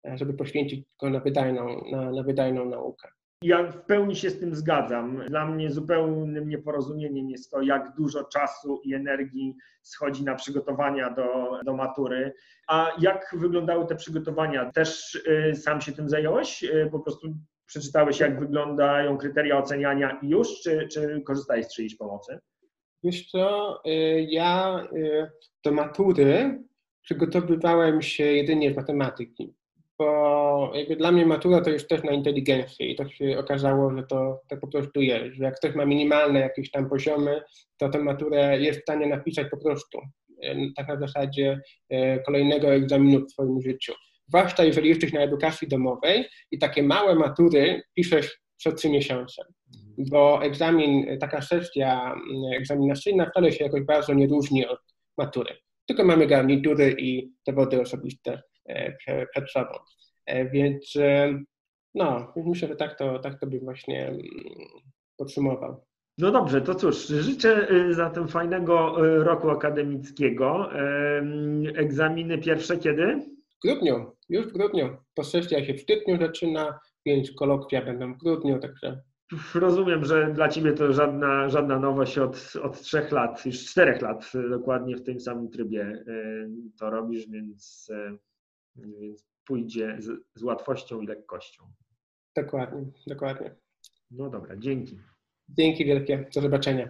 e, żeby poświęcić go na wydajną, na, na wydajną naukę. Ja w pełni się z tym zgadzam. Dla mnie zupełnym nieporozumieniem jest to, jak dużo czasu i energii schodzi na przygotowania do, do matury. A jak wyglądały te przygotowania? Też y, sam się tym zająłeś? Y, po prostu przeczytałeś, jak wyglądają kryteria oceniania i już, czy, czy korzystałeś z czyjejś pomocy? Wiesz co, y, ja y, do matury przygotowywałem się jedynie z matematyki, bo jakby dla mnie matura to jest też na inteligencję i to się okazało, że to, to po prostu jest, że jak ktoś ma minimalne jakieś tam poziomy, to tę maturę jest w stanie napisać po prostu, tak na zasadzie y, kolejnego egzaminu w swoim życiu. Zwłaszcza jeżeli jesteś na edukacji domowej i takie małe matury piszesz co trzy miesiące bo egzamin, taka sesja egzaminacyjna wcale się jakoś bardzo nie różni od matury. Tylko mamy garnitury i dowody osobiste e, prze- przed sobą. E, Więc e, no, myślę, że tak to, tak to bym właśnie mm, podsumował. No dobrze, to cóż, życzę y, zatem fajnego y, roku akademickiego. Em, Egzaminy pierwsze kiedy? W grudniu, już w grudniu. Po sesja się w styczniu zaczyna, więc kolokwia będą w grudniu, także Rozumiem, że dla Ciebie to żadna, żadna nowość od, od trzech lat, już czterech lat dokładnie w tym samym trybie y, to robisz, więc, y, więc pójdzie z, z łatwością i lekkością. dokładnie, dokładnie. No dobra, dzięki. Dzięki wielkie, do zobaczenia.